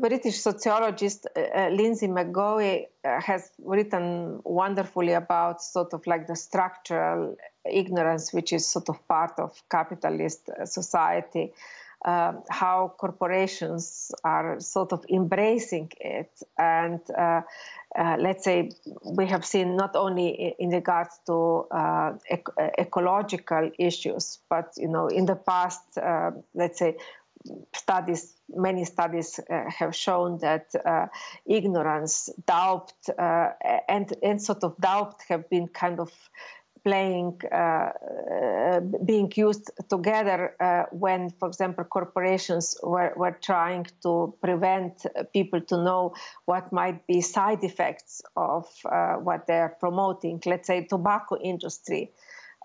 British sociologist uh, uh Linsey McGoey uh, has written wonderfully about sort of like the structural ignorance, which is sort of part of capitalist uh, society uh, how corporations are sort of embracing it. And uh, uh, let's say we have seen not only in regards to uh, ec- ecological issues, but you know, in the past, uh, let's say studies many studies uh, have shown that uh, ignorance doubt uh, and and sort of doubt have been kind of playing, uh, uh, being used together uh, when, for example, corporations were, were trying to prevent people to know what might be side effects of what they're promoting. Let's say tobacco industry.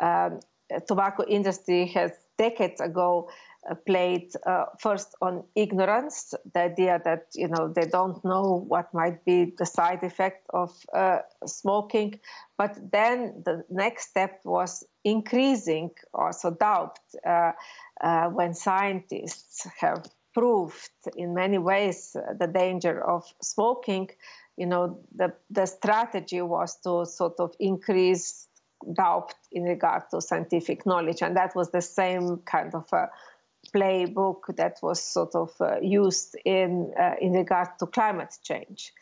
Um, tobacco industry has decades ago played uh, first on ignorance, the idea that you know they don't know what might be the side effect of uh, smoking, but then the next step was increasing also doubt uh, uh, when scientists have proved in many ways the danger of smoking. You know, the the strategy was to sort of increase doubt in regard to scientific knowledge. And that was the same kind of a playbook that was sort of uh, used in, uh, in regard to climate change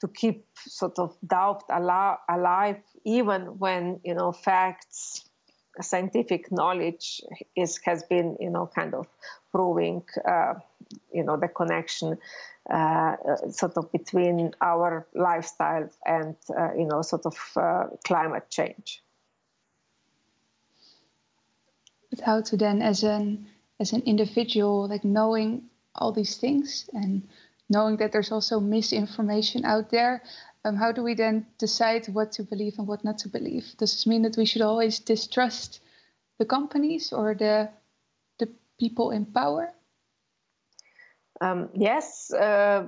to keep sort of doubt alive, even when, you know, facts, scientific knowledge is, has been, you know, kind of proving, uh, you know, the connection uh, sort of between our lifestyle and uh, you know sort of uh, climate change. But how to then, as an as an individual, like knowing all these things and knowing that there's also misinformation out there, um, how do we then decide what to believe and what not to believe? Does this mean that we should always distrust the companies or the the people in power? Um, yes, uh,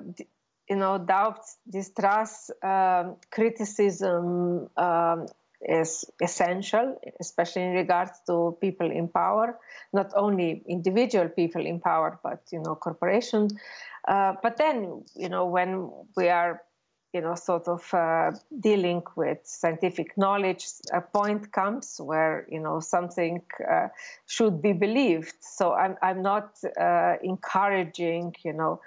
you know, doubt, distrust, um, criticism um, is essential, especially in regards to people in power, not only individual people in power, but, you know, corporations. Uh, but then, you know, when we are you know, sort of uh, dealing with scientific knowledge, a point comes where, you know, something uh, should be believed. So I'm, I'm not uh, encouraging, you know,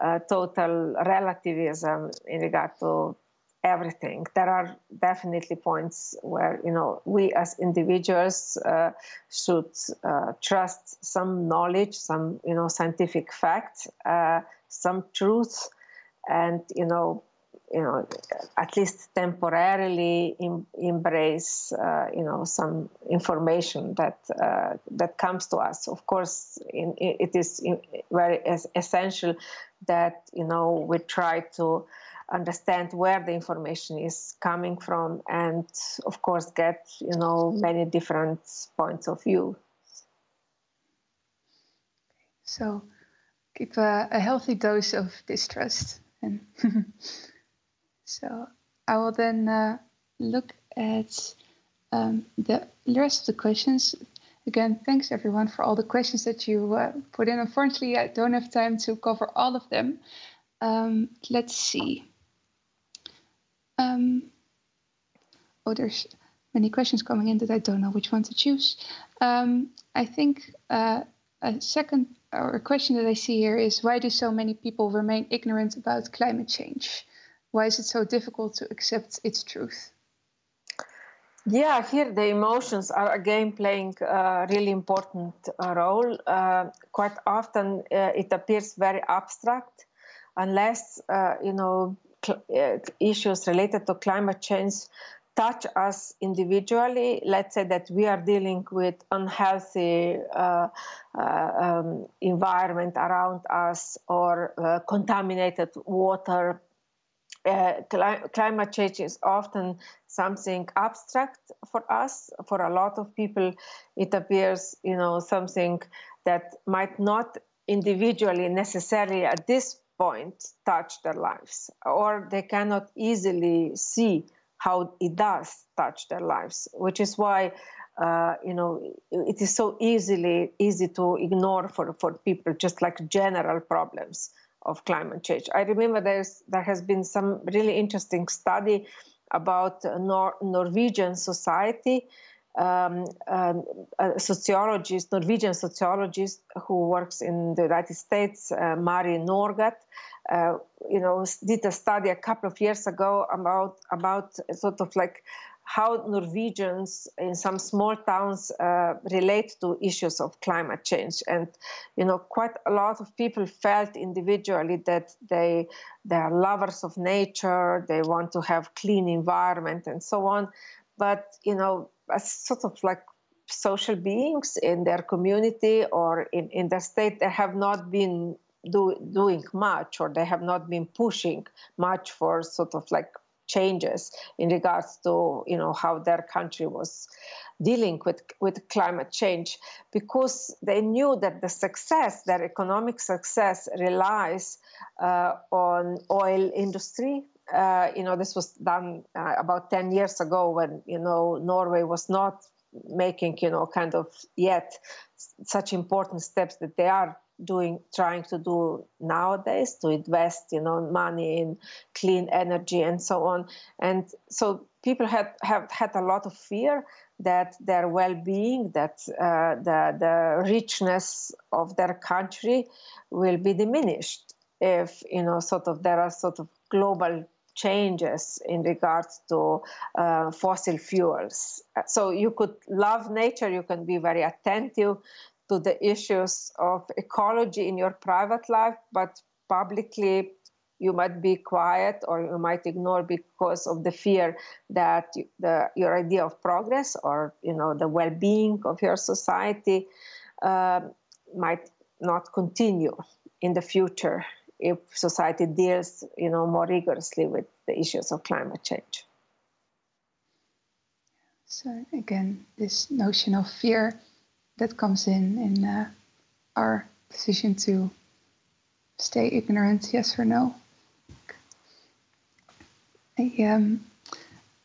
uh, total relativism in regard to everything. There are definitely points where, you know, we as individuals uh, should uh, trust some knowledge, some, you know, scientific fact, some truth, and, you know, you know, at least temporarily em- embrace, uh, you know, some information that uh, that comes to us. Of course, in, it is very essential that you know we try to understand where the information is coming from, and of course, get you know many different points of view. So, keep a, a healthy dose of distrust and. So I will then uh, look at um, the rest of the questions. Again, thanks everyone for all the questions that you uh, put in. Unfortunately, I don't have time to cover all of them. Um, let's see. Um, oh, there's many questions coming in that I don't know which one to choose. Um, I think uh, a second or a question that I see here is why do so many people remain ignorant about climate change? why is it so difficult to accept its truth? Yeah, here the emotions are again playing a really important uh, role. Uh, quite often uh, it appears very abstract, unless uh, you know issues related to climate change touch us individually. Let's say that we are dealing with unhealthy uh, um, environment around us or contaminated water uh, climate change is often something abstract for us. For a lot of people, it appears, you know, something that might not individually necessarily at this point touch their lives, or they cannot easily see how it does touch their lives, which is why. Uh, you know, it is so easily easy to ignore for, for people, just like general problems of climate change. I remember there's there has been some really interesting study about Nor- Norwegian society. Um, um, a sociologist, Norwegian sociologist who works in the United States, uh, Mari Norgaard, uh, you know, did a study a couple of years ago about about sort of like how Norwegians in some small towns uh, relate to issues of climate change. And, you know, quite a lot of people felt individually that they, they are lovers of nature, they want to have clean environment and so on. But, you know, as sort of like social beings in their community or in, in the state, they have not been do, doing much or they have not been pushing much for sort of like changes in regards to you know how their country was dealing with with climate change because they knew that the success their economic success relies uh, on oil industry uh, you know this was done uh, about 10 years ago when you know Norway was not making you know kind of yet such important steps that they are doing trying to do nowadays to invest you know money in clean energy and so on. And so people had have had a lot of fear that their well-being, that uh, the the richness of their country will be diminished if you know sort of there are sort of global changes in regards to uh, fossil fuels. So you could love nature, you can be very attentive to the issues of ecology in your private life, but publicly you might be quiet or you might ignore because of the fear that the, your idea of progress or you know the well-being of your society uh, might not continue in the future if society deals you know more rigorously with the issues of climate change so again this notion of fear that comes in in uh, our decision to stay ignorant yes or no I, um,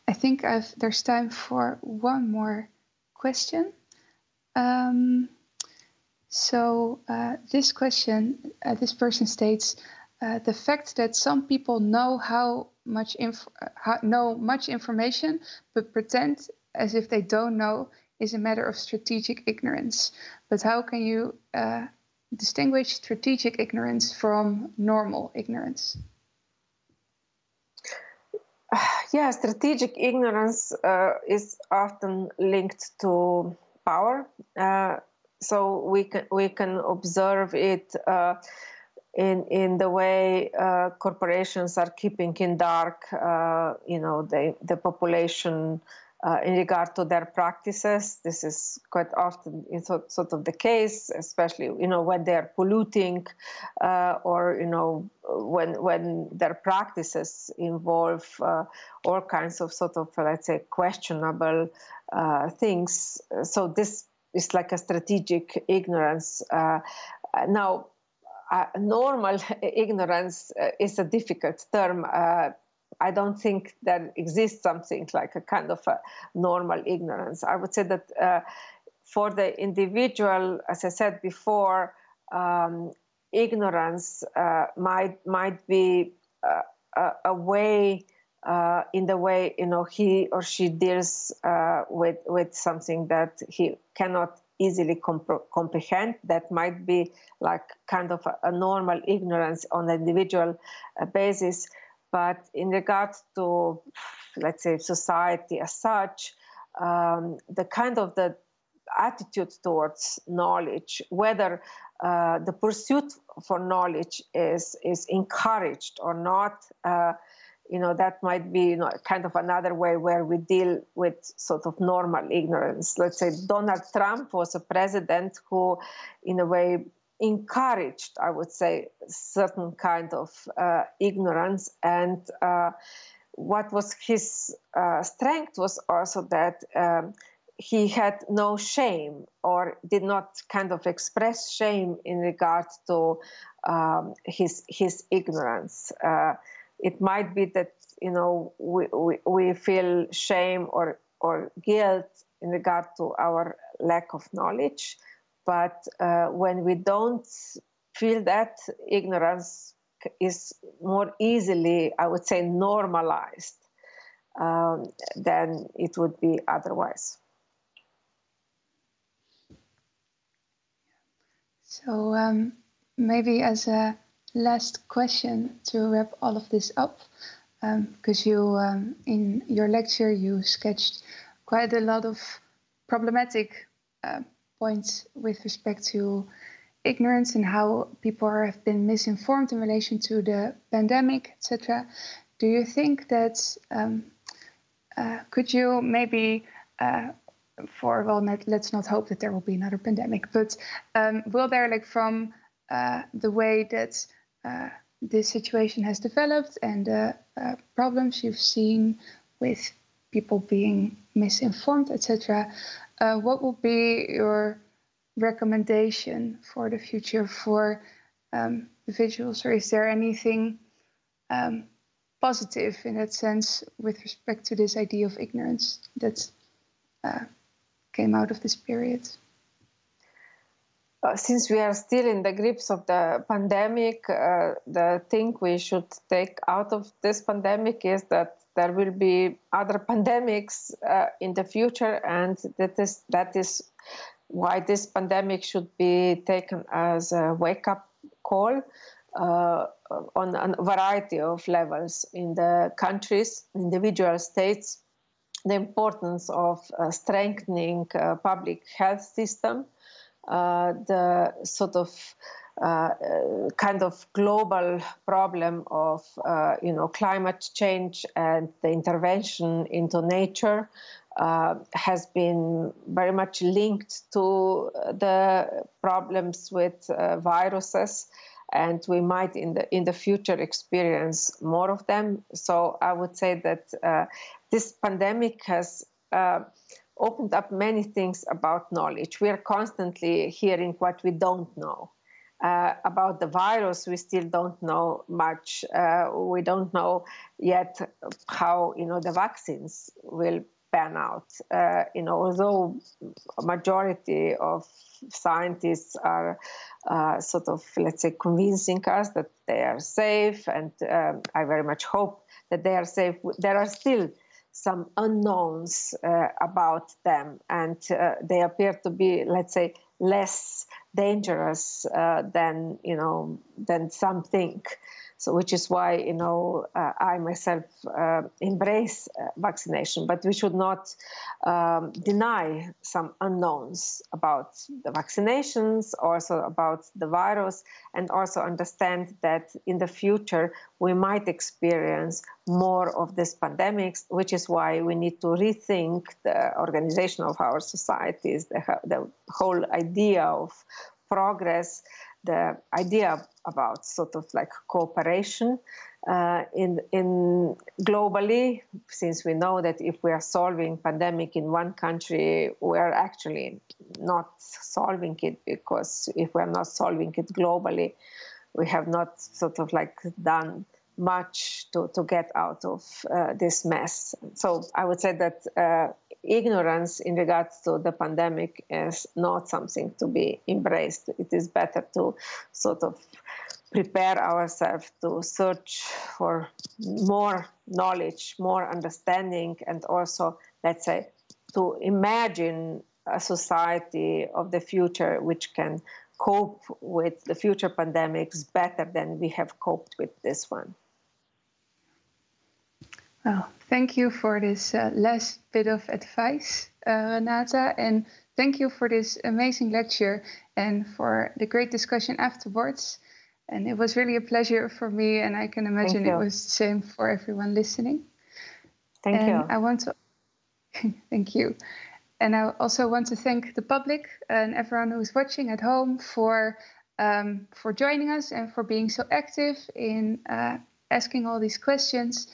I think I've, there's time for one more question. Um, so uh, this question, uh, this person states, uh, the fact that some people know how much inf- how, know much information but pretend as if they don't know is a matter of strategic ignorance. But how can you uh, distinguish strategic ignorance from normal ignorance? yeah, strategic ignorance uh, is often linked to power. So we can we can observe it uh, in in the way uh, corporations are keeping in dark, uh, you know, the the population uh, in regard to their practices. This is quite often sort, of the case, especially you know when they are polluting, uh, or you know when when their practices involve uh, all kinds of sort of let's say questionable things. So this is like a strategic ignorance. Uh, now. Uh, normal ignorance is a difficult term I don't think there exists something like a kind of a normal ignorance. I would say that uh, for the individual, as I said before, um, ignorance uh, might might be uh, a, a, way uh, in the way you know he or she deals uh, with with something that he cannot easily comp- comprehend. That might be like kind of a, a normal ignorance on an individual uh, basis. But in regards to, let's say, society as such, um, the kind of the attitude towards knowledge, whether uh, the pursuit for knowledge is is encouraged or not, uh, you know, that might be you know, kind of another way where we deal with sort of normal ignorance. Let's say Donald Trump was a president who, in a way, encouraged, I would say, certain kind of uh, ignorance. And uh, what was his uh, strength was also that um, he had no shame or did not kind of express shame in regard to um, his his ignorance. It might be that you know we, we, we feel shame or or guilt in regard to our lack of knowledge but uh, when we don't feel that, ignorance is more easily, I would say, normalized um, than it would be otherwise. So, um, maybe as a last question to wrap all of this up, because um, you, um, in your lecture, you sketched quite a lot of problematic uh, points with respect to ignorance and how people have been misinformed in relation to the pandemic, etc. Do you think that um, uh, could you maybe uh, for well, let, us not hope that there will be another pandemic, but um, will there like from uh, the way that uh, this situation has developed and the uh, problems you've seen with people being misinformed, etc. Uh, what will be your recommendation for the future for um, individuals, or is there anything um, positive in that sense with respect to this idea of ignorance that uh, came out of this period? Uh, since we are still in the grips of the pandemic, uh, the thing we should take out of this pandemic is that there will be other pandemics uh, in the future, and that is that is why this pandemic should be taken as a wake up call. Uh, on a variety of levels in the countries, individual states, the importance of uh, strengthening public health system, the sort of uh, kind of global problem of uh, you know climate change and the intervention into nature uh, has been very much linked to the problems with viruses. And we might in the in the future experience more of them. So i would say that uh, this pandemic has uh, opened up many things about knowledge we are constantly hearing what we don't know uh, about the virus, we still don't know much. Uh, we don't know yet how you know the vaccines will pan out. Uh, you know, although a majority of scientists are uh, sort of, let's say, convincing us that they are safe, and um, I very much hope that they are safe. There are still some unknowns uh, about them, and uh, they appear to be, let's say, less dangerous uh, than you know than some think. So, which is why you know uh, I myself uh, embrace uh, vaccination, but we should not um, deny some unknowns about the vaccinations, also about the virus, and also understand that in the future we might experience more of these pandemics, which is why we need to rethink the organization of our societies, the, the whole idea of progress the idea about sort of like cooperation uh, in in globally, since we know that if we are solving pandemic in one country, we are actually not solving it because if we are not solving it globally, we have not sort of like done much to, to get out of uh, this mess. So I would say that uh, ignorance in regards to the pandemic is not something to be embraced. It is better to sort of prepare ourselves to search for more knowledge, more understanding, and also, let's say, to imagine a society of the future which can cope with the future pandemics better than we have coped with this one. Well, thank you for this uh, last bit of advice, uh, Renata, and thank you for this amazing lecture and for the great discussion afterwards. And it was really a pleasure for me, and I can imagine it was the same for everyone listening. Thank and you. I want to thank you. And I also want to thank the public and everyone who's watching at home for um, for joining us and for being so active in uh, asking all these questions.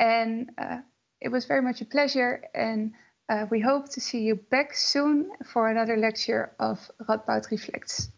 And uh, it was very much a pleasure. And uh, we hope to see you back soon for another lecture of Radboud Reflects.